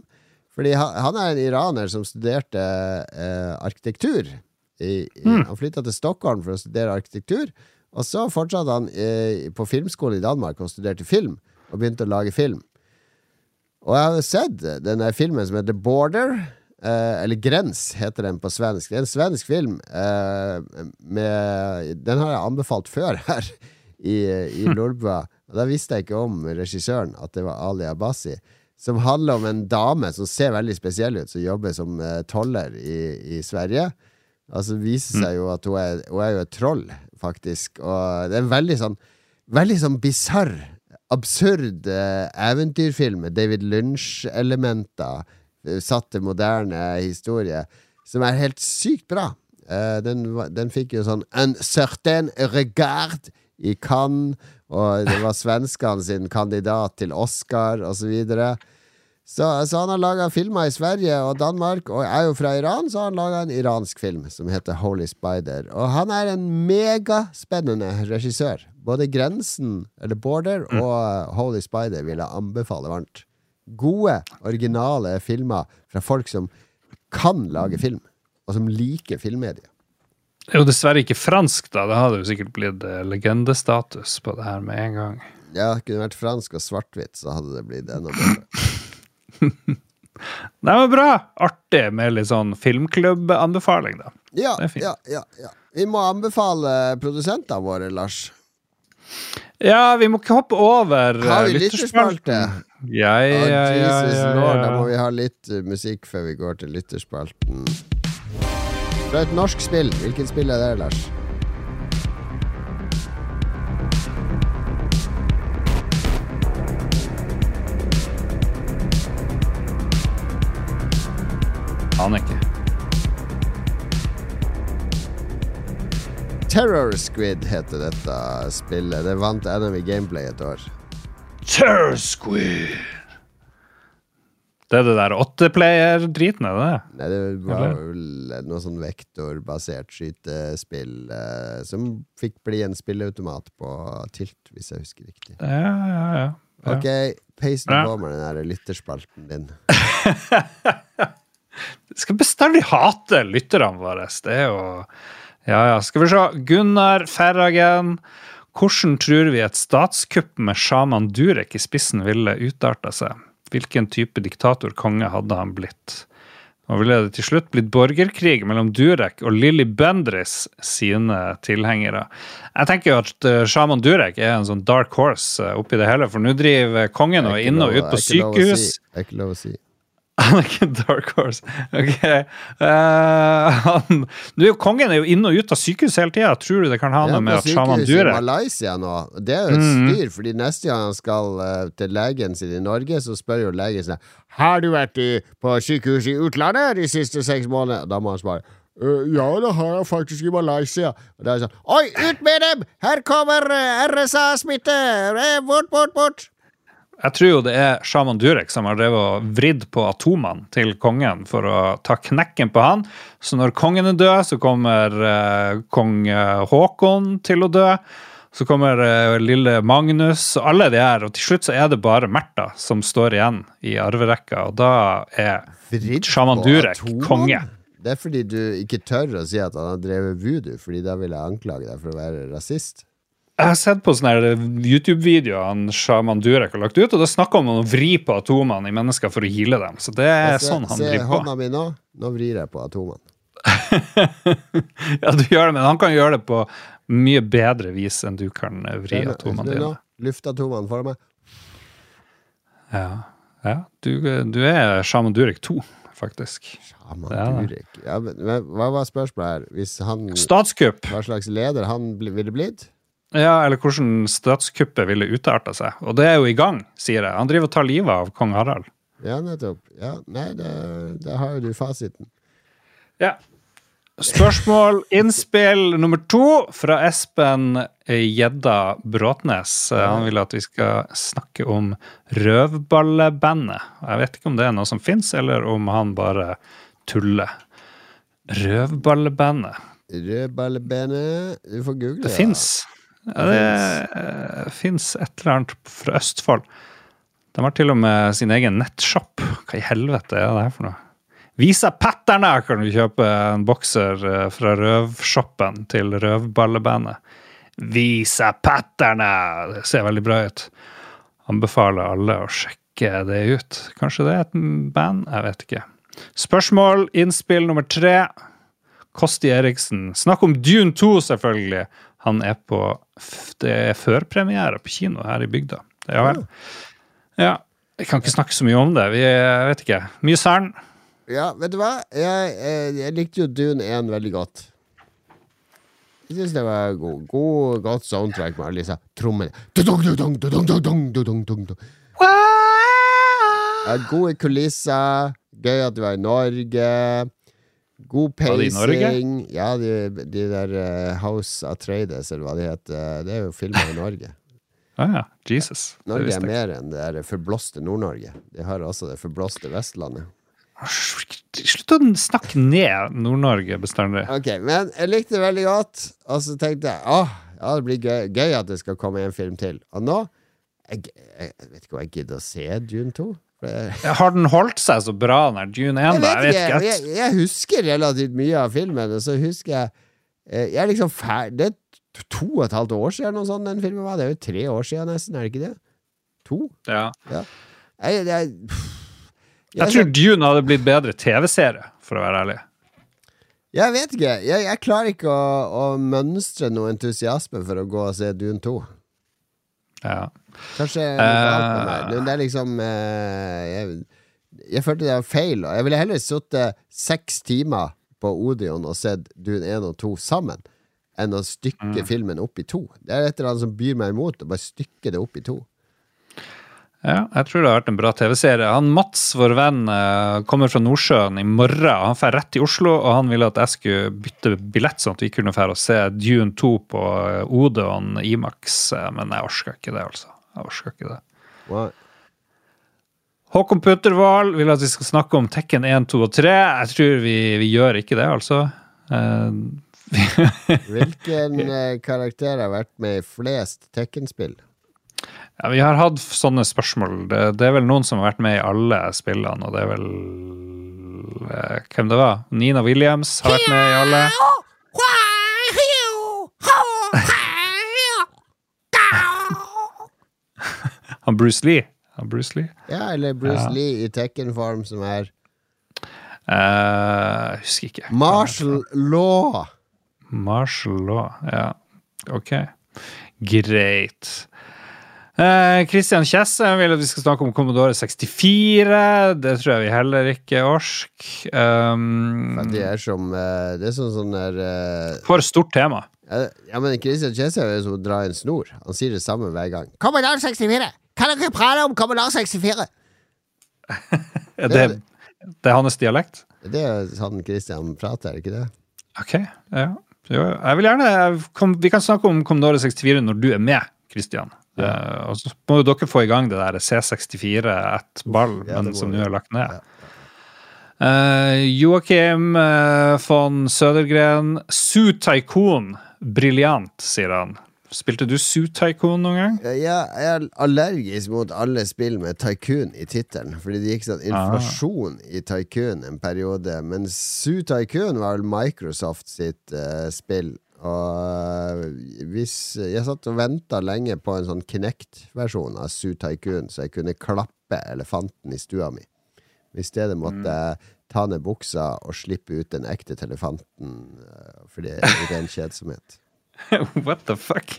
Fordi han, han er en iraner som studerte eh, arkitektur. I, i, Han flytta til Stockholm for å studere arkitektur. Og så fortsatte han eh, på filmskolen i Danmark og studerte film. Og begynte å lage film. Og jeg hadde sett denne filmen som heter Border. Eh, eller Grens heter den på svensk. Det er en svensk film. Eh, med, den har jeg anbefalt før her i, i [LAUGHS] Lolbua. Og da visste jeg ikke om regissøren, at det var Ali Abbasi. Som handler om en dame som ser veldig spesiell ut, som jobber som uh, toller i, i Sverige. Altså viser seg jo at hun er, hun er jo et troll, faktisk. Og det er en veldig sånn Veldig sånn bisarr, absurd uh, eventyrfilm med David Lynch-elementer eh, satt til moderne historie, som er helt sykt bra. Uh, den, den fikk jo sånn Un certain regard i Cannes, og det var svenskene sin kandidat til Oscar, osv. Så, videre. så Så han har laga filmer i Sverige og Danmark, og er jo fra Iran, så han laga en iransk film som heter Holy Spider. Og han er en megaspennende regissør. Både Grensen, eller Border, og Holy Spider vil jeg anbefale varmt. Gode, originale filmer fra folk som kan lage film, og som liker filmmediet. Det er jo dessverre ikke fransk, da. Det hadde jo sikkert blitt eh, legendestatus på det her med en gang. Ja, det kunne vært fransk og svart-hvitt, så hadde det blitt enda bedre. [LAUGHS] Nei, men bra! Artig med litt sånn filmklubbanbefaling, da. Ja, Det er fint. ja, ja, ja. Vi må anbefale produsentene våre, Lars. Ja, vi må ikke hoppe over eh, Har vi lytterspalte? Ja, ja, ja, ja, Jesus ja, lord, da må vi ha litt uh, musikk før vi går til lytterspalten. Fra et norsk spill. Hvilket spill er det, Lars? Aner ikke. Terror Squid heter dette spillet. Det vant Enemy Gameplay et år. Terror Squid! Det er det der åtteplayer-driten, er det det? Nei, det var vel noe sånn vektorbasert skytespill eh, som fikk bli en spilleautomat på Tilt, hvis jeg husker riktig. Ja, ja, ja. ja. Ok, peis nå på med den der lytterspalten din. [LAUGHS] Skal bestandig hate lytterne våre. Det er jo Ja, ja. Skal vi se. Gunnar Ferragen. Hvordan tror vi et statskupp med sjaman Durek i spissen ville utarta seg? Hvilken type diktator-konge hadde han blitt? Og ville det til slutt blitt borgerkrig mellom Durek og Lilly Bendris sine tilhengere? Jeg tenker jo at Shaman sjaman Durek er en sånn dark horse eh, oppi det hele, for nå driver kongen og er inne og ut på sykehus. si. Det er ikke lov å si. [LAUGHS] Han er ikke en dark horse. Ok. Uh, han, du, kongen er jo inne og ut av sykehus hele tida. Tror du det kan ha noe med at sjaman i Malaysia nå. Det er jo et styr, styr, fordi neste gang han skal uh, til legen sin i Norge, så spør jo legen seg Har du vært i, på sykehus i utlandet de siste seks månedene? Da må han svare Uh, ja, det har jeg faktisk i Malaysia. Og da er det sånn Oi, ut med dem! Her kommer RSA-smitte! Bort, bort, bort! Jeg tror jo det er sjaman Durek som har drevet og vridd på atomene til kongen for å ta knekken på han. Så når kongen er død, så kommer eh, kong Haakon til å dø. Så kommer eh, lille Magnus og alle de her, og til slutt så er det bare Märtha som står igjen i arverekka, og da er Vridd sjaman Durek konge. Det er fordi du ikke tør å si at han har drevet voodoo, Fordi da vil jeg anklage deg for å være rasist. Jeg har sett på sånne YouTube-videoer Shaman Durek har lagt ut, og da snakker han om å vri på atomene i mennesker for å heale dem. Så det er ser, sånn han se driver på. hånda mi nå. Nå vrir jeg på atomene. [LAUGHS] Ja, du gjør det, men han kan gjøre det på mye bedre vis enn du kan eh, vri Denne, atomene dine. Luftatomene for meg. Ja, ja du, du er sjaman Durek 2, faktisk. Shaman. Ja, hva var spørsmålet her? Hvis han Statskupp. Hva slags leder han ville blitt? Ja, eller hvordan statskuppet ville utarta seg. Og det er jo i gang, sier jeg. Han driver og tar livet av kong Harald. Ja, nettopp. Ja, nei, da har jo du fasiten. Ja. Spørsmål, innspill nummer to fra Espen Gjedda Bråtnes. Han vil at vi skal snakke om Røvballebandet. Jeg vet ikke om det er noe som fins, eller om han bare tuller. Røvballebandet. Rødballebenet Du får google Det fins. Ja, det uh, fins et eller annet fra Østfold. De har til og med sin egen nettshop. Hva i helvete er det her for noe? Visa Patterna kan du kjøpe en bokser eh, fra røvshoppen til røvballebandet. Visa Patterna! Det ser veldig bra ut. Anbefaler alle å sjekke det ut. Kanskje det er et band? Jeg vet ikke. Spørsmål, innspill nummer tre. Kosti Eriksen. Snakk om Dune 2, selvfølgelig. Han er på Det er førpremiere på kino her i bygda. Ja vel. Ja. Jeg kan ikke snakke så mye om det. Vi, jeg vet ikke. Mye Cern. Ja, vet du hva? Jeg, jeg, jeg likte jo Dune 1 veldig godt. Jeg syns det var god, god, godt soundtrack med alle disse trommene. Ja, gode kulisser. Gøy at du var i Norge. God pacing. Ja, de, de der eh, House Atreides, eller hva de heter, det er jo filmer i Norge. [LAUGHS] Ah, ja. Jesus. Norge er mer enn det der forblåste Nord-Norge. De har også det forblåste Vestlandet. Slutt å snakke ned Nord-Norge bestandig. Ok, men jeg likte det veldig godt, og så tenkte jeg åh, ja, det blir gøy, gøy at det skal komme en film til. Og nå jeg, jeg vet ikke om jeg gidder å se Dune 2. Jeg, Har den holdt seg så bra, den der Dune 1? jeg vet ikke, Jeg jeg, jeg husker relativt mye av filmen, og så husker jeg eh, Jeg er liksom ferdig Det er to og et halvt år siden noe sånt den filmen var. Det er jo tre år siden nesten, er det ikke det? To? Ja. Jeg, jeg, Jeg tror Dune hadde blitt bedre TV-serie, for å være ærlig. Jeg vet ikke. Jeg, jeg klarer ikke å, å mønstre noe entusiasme for å gå og se Dune 2. Ja. Kanskje. Men det er liksom eh, jeg, jeg følte det var feil. Jeg ville heller sittet seks timer på Odeon og sett Dune 1 og 2 sammen, enn å stykke filmen opp i to. Det er et eller annet som byr meg imot å bare stykke det opp i to. Ja, jeg tror det har vært en bra TV-serie. Han Mats, vår venn, eh, kommer fra Nordsjøen i morgen. Han drar rett til Oslo, og han ville at jeg skulle bytte billett, sånn at vi kunne dra og se Dune 2 på Odeon Imax. Men jeg orka ikke det, altså. Jeg orker ikke det. What? Håkon Puttervold vil at vi skal snakke om Tekken 1, 2 og 3. Jeg tror vi, vi gjør ikke det, altså. Uh, [LAUGHS] Hvilken eh, karakter har vært med i flest Tekken-spill? Ja, vi har hatt sånne spørsmål. Det, det er vel noen som har vært med i alle spillene, og det er vel uh, Hvem det var? Nina Williams har vært med i alle. Han Bruce Lee. Han Bruce Lee. Ja, eller Bruce Ja. Lee i Tekken-form, som er uh, jeg husker ikke. Marshall Law. Marshall law. Ja, ok. Greit. Kristian Christian Kjesse vil at vi skal snakke om Commodore 64. Det tror jeg vi heller ikke orsk. Um, Men Det er som eh, Det er sånn sånn der uh, for stort tema. Ja, Ja, men Christian Kjesse er jo som å dra i en snor. Han sier det samme hver gang. Commodore 64! Kan dere prate om Commodore 64? Er det, det er hans dialekt? Det er sånn Christian prater, er det ikke det? Ok, ja. Jo, jeg vil gjerne jeg kom, Vi kan snakke om Commodore 64 når du er med, Christian. Eh, og så må jo dere få i gang det der C64 ett ball, Ja, men som nå er lagt ned. Eh, Joakim uh, von Sødergren. Su Tycoon, Briljant, sier han. Spilte du Zoo Tycoon noen gang? Ja, jeg er allergisk mot alle spill med Tycoon i tittelen. Fordi det gikk sånn inflasjon i Tycoon en periode. Men Zoo Tycoon var vel Microsoft sitt uh, spill. Og eh, hvis Jeg satt og venta lenge på en sånn Kinect-versjon av Zoo Tycoon, så jeg kunne klappe elefanten i stua mi. I stedet måtte jeg ta ned buksa og slippe ut den ekte elefanten eh, fordi det er ren kjedsomhet. [LAUGHS] What the fuck?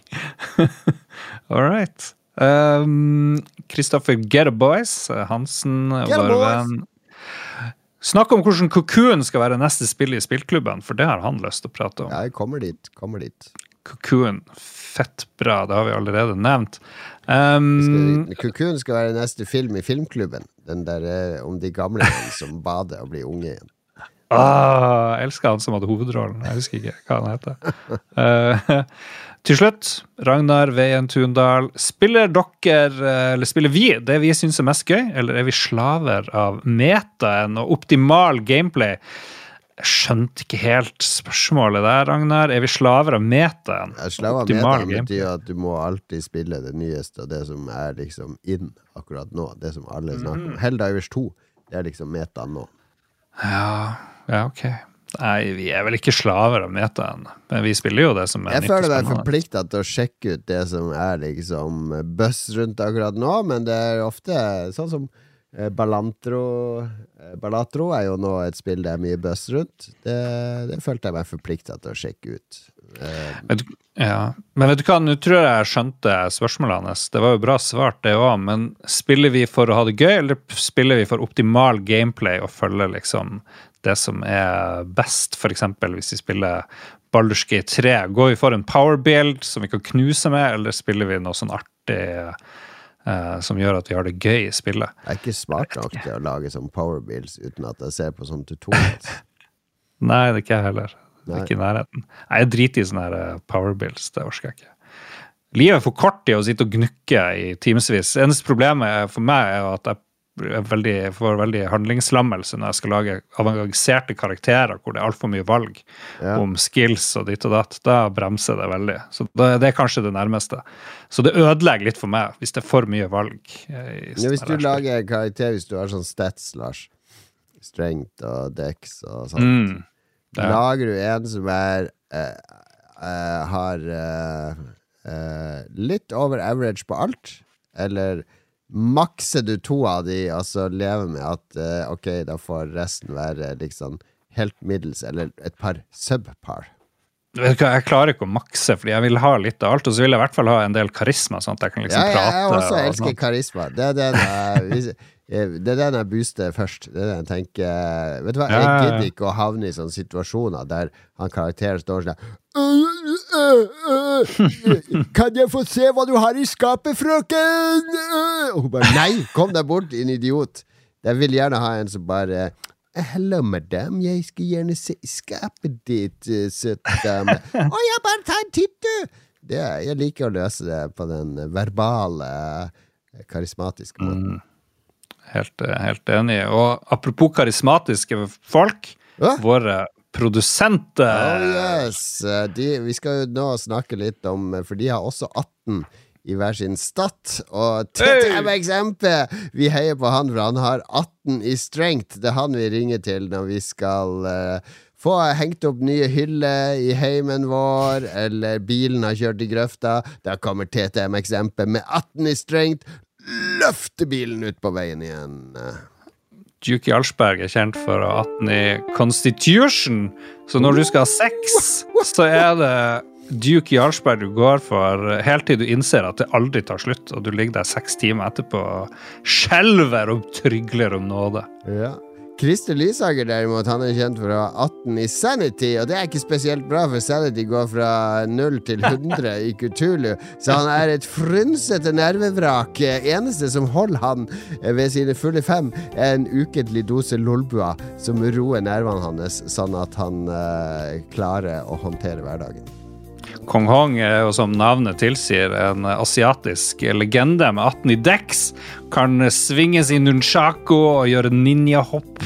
[LAUGHS] All right. Um, Kristoffer a Boys eh, Hansen, Get venn. Snakk om hvordan Cocoon skal være neste spill i spillklubben, for det har han lyst til å prate om. Ja, jeg kommer dit. Kommer dit. Cocoon, fett bra, det har vi allerede nevnt. Um, Skal- Cocoon skal være neste film i filmklubben. Den der eh, om de gamle som bader og blir unge igjen. Ah, jeg elsker han som hadde hovedrollen. Jeg husker ikke hva han heter. Uh, til slutt, Ragnar Veien Tundal. Spiller dere, eh, eller spiller vi, det vi syns er mest gøy, eller er vi slaver av metaen og optimal gameplay? Jeg skjønte ikke helt spørsmålet der, Ragnar. Er vi slaver av metaen? Slaver av metaen betyr at du må alltid spille det nyeste og det som er liksom in akkurat nå. Det som alle snakker om. Helldivers 2, det er liksom metaen nå. Ja, ja, ok. Nei, vi er vel ikke slaver av metaen, men vi spiller jo det som er nytt og føler meg forplikta til å sjekke ut det som er liksom buzz rundt akkurat nå, men det er ofte sånn som eh, Balantro eh, Balatro er jo nå et spill det er mye buzz rundt. Det, det følte jeg meg forplikta til å sjekke ut. Eh, Vet du, ja. Men vet du hva, nå tror jeg jeg skjønte spørsmålet hans. Det var jo bra svart, det òg, men spiller vi for å ha det gøy, eller spiller vi for optimal gameplay og følge liksom det som er best? Eksempel hvis vi spiller Baldur's 3, går vi for en powerbuild som vi kan knuse med, eller spiller vi noe sånn artig eh, som gjør at vi har det gøy i spillet? Det er ikke smart nok til å lage sånn powerbuilds uten at jeg ser på sånn tutorials. [LAUGHS] Nei, det er ikke jeg heller. Det er ikke i nærheten. Nei, Jeg driter i sånne eh, power bills. Det orker jeg ikke. Livet er for kort til å sitte og gnukke i timevis. Eneste problemet for meg er at jeg veldig, får veldig handlingslammelse når jeg skal lage avanserte karakterer hvor det er altfor mye valg Ja. om skills og ditt og datt. Da bremser det veldig. Så det, det er kanskje det nærmeste. Så det ødelegger litt for meg hvis det er for mye valg. eh, Ja, hvis du lager en karakter, hvis du har sånn stats, Lars, strength og dex og sånt, Mm. Lager du en som er uh, uh, har uh, litt over average på alt, eller makser du to av de, og så lever med at eh, ok, da får resten være liksom helt middels, eller et par subpar? Vet du hva, Jeg klarer ikke å makse, fordi jeg vil ha litt av alt. Og så vil jeg i hvert fall ha en del karisma, sånn at jeg kan liksom Ja, ja, prate. jeg også elsker og karisma. Det er det, eh, det er den jeg booster først. Det er den jeg tenker Vet du hva, jeg gidder ikke å havne i sånne situasjoner der han karakteren står sånn «Øh, øh, øh, Kan jeg få se hva du har i skapet, frøken? Øh?» Og hun bare Nei, kom deg bort, din idiot. Jeg vil gjerne ha en som bare Hello, madam. Jeg skal gjerne se i skapet ditt, eh, søte dame. [LAUGHS] Å ja, bare ta en titt, du! Det, jeg liker å løse det på den verbale, eh, karismatiske måten. Helt, eh, helt enig. Og apropos karismatiske folk, Hva? våre produsenter Oh yes! Eh, De, vi skal jo nå snakke litt om For de har også 18 i hver sin stat. Og! TTM-eksempel! [LAUGHS] Vi heier på han, for han har 18 i strength. Det er han vi ringer til når vi skal uh, få hengt opp nye hyller i heimen vår, eller bilen har kjørt i grøfta. Da kommer TTM-eksempel med 18 i strength. Løfter bilen ut på veien igjen. Duke Jarlsberg er kjent for å ha 18 i Constitution. Så når du skal ha sex, så er det Duke Jarlsberg du går for helt til du innser at det aldri tar slutt, og du ligger der seks timer etterpå og skjelver og trygler om nåde. Ja. Christer Lysager derimot, han er kjent ha 18 i Sanity, og det er ikke spesielt bra, for Sanity går fra 0 til 100 i Kutulu, så han er et frynsete nervevrak. Eneste som holder han ved sine fulle fem, er en ukentlig dose Lolbua, som roer nervene hans, sånn at han eh, klarer å håndtere hverdagen. Kong Hong er jo som navnet tilsier en asiatisk legende med 18 i deks. Kan svinge sin nunchako og gjøre ninjahopp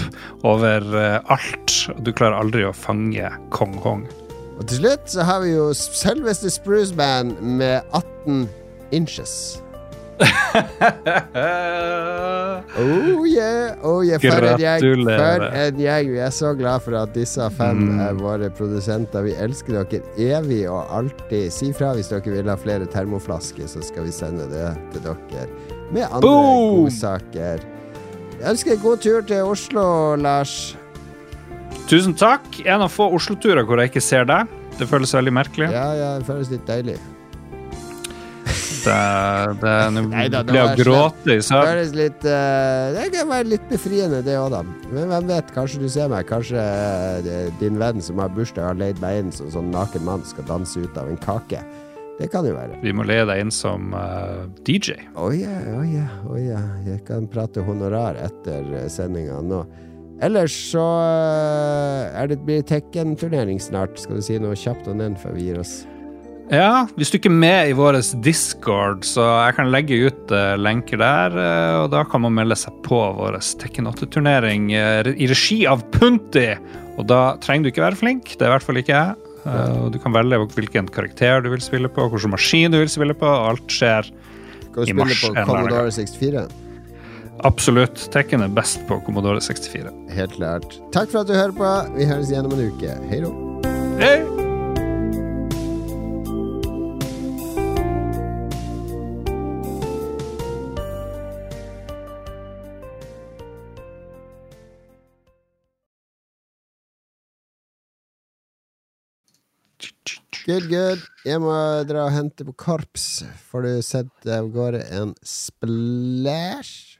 over eh, alt. Du klarer aldri å fange Kong Hong. Og til slutt så har vi jo selveste Spruce Band med 18 inches. [LAUGHS] Oh yeah, oh yeah, for en gjeng. For en gjeng. Vi er så glad for at disse fem Mm. er våre produsenter. Vi elsker dere evig og alltid. Si fra hvis dere vil ha flere termoflasker, så skal vi sende det til dere. Med andre Boom! godsaker. Jeg ønsker en god tur til Oslo, Lars. Tusen takk. En av få Oslo-turer hvor jeg ikke ser deg. Det føles veldig merkelig. Ja, ja, det føles litt deilig. Det, nå blir jeg gråte i Det søvn. eh, Det kan være litt befriende, det òg, da. Men hvem vet, kanskje du ser meg. Kanskje eh, din venn som har bursdag, har leid meg inn som sånn naken mann skal danse ut av en kake. Det kan jo være. Vi må leie deg inn som uh, DJ. Å ja, å ja, å ja. Jeg kan prate honorar etter sendinga nå. Ellers så eh, er det blir Tekken-turnering snart. Skal du si noe kjapt om den før vi gir oss? Ja, hvis du ikke er med i vår Discord, så jeg kan legge ut uh, lenker der. Uh, og da kan man melde seg på vår Tekken 8-turnering uh, i regi av Punti. Og da trenger du ikke være flink, det er i hvert fall ikke jeg. Eh, og du kan velge hvilken karakter du vil spille på, hvilken maskin du vil spille på. og Alt skjer I mars på du spille på Commodore 64? absolutt. Tekken er best på Commodore 64. Helt klart. Takk for at du hører på. Vi høres igjen om en uke. Hei då. Hei! Good, good. Jeg må dra og hente på korps. Får du sett av gårde en splash?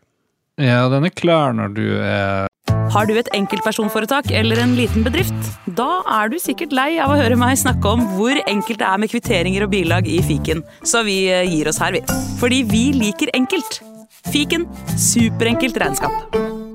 Ja, den er klar når du er Har du et enkeltpersonforetak eller en liten bedrift? Da er du sikkert lei av å høre meg snakke om hvor enkelt det er med kvitteringer og bilag i fiken, så vi eh, gir oss her, vi. Fordi vi liker enkelt. Fiken superenkelt regnskap.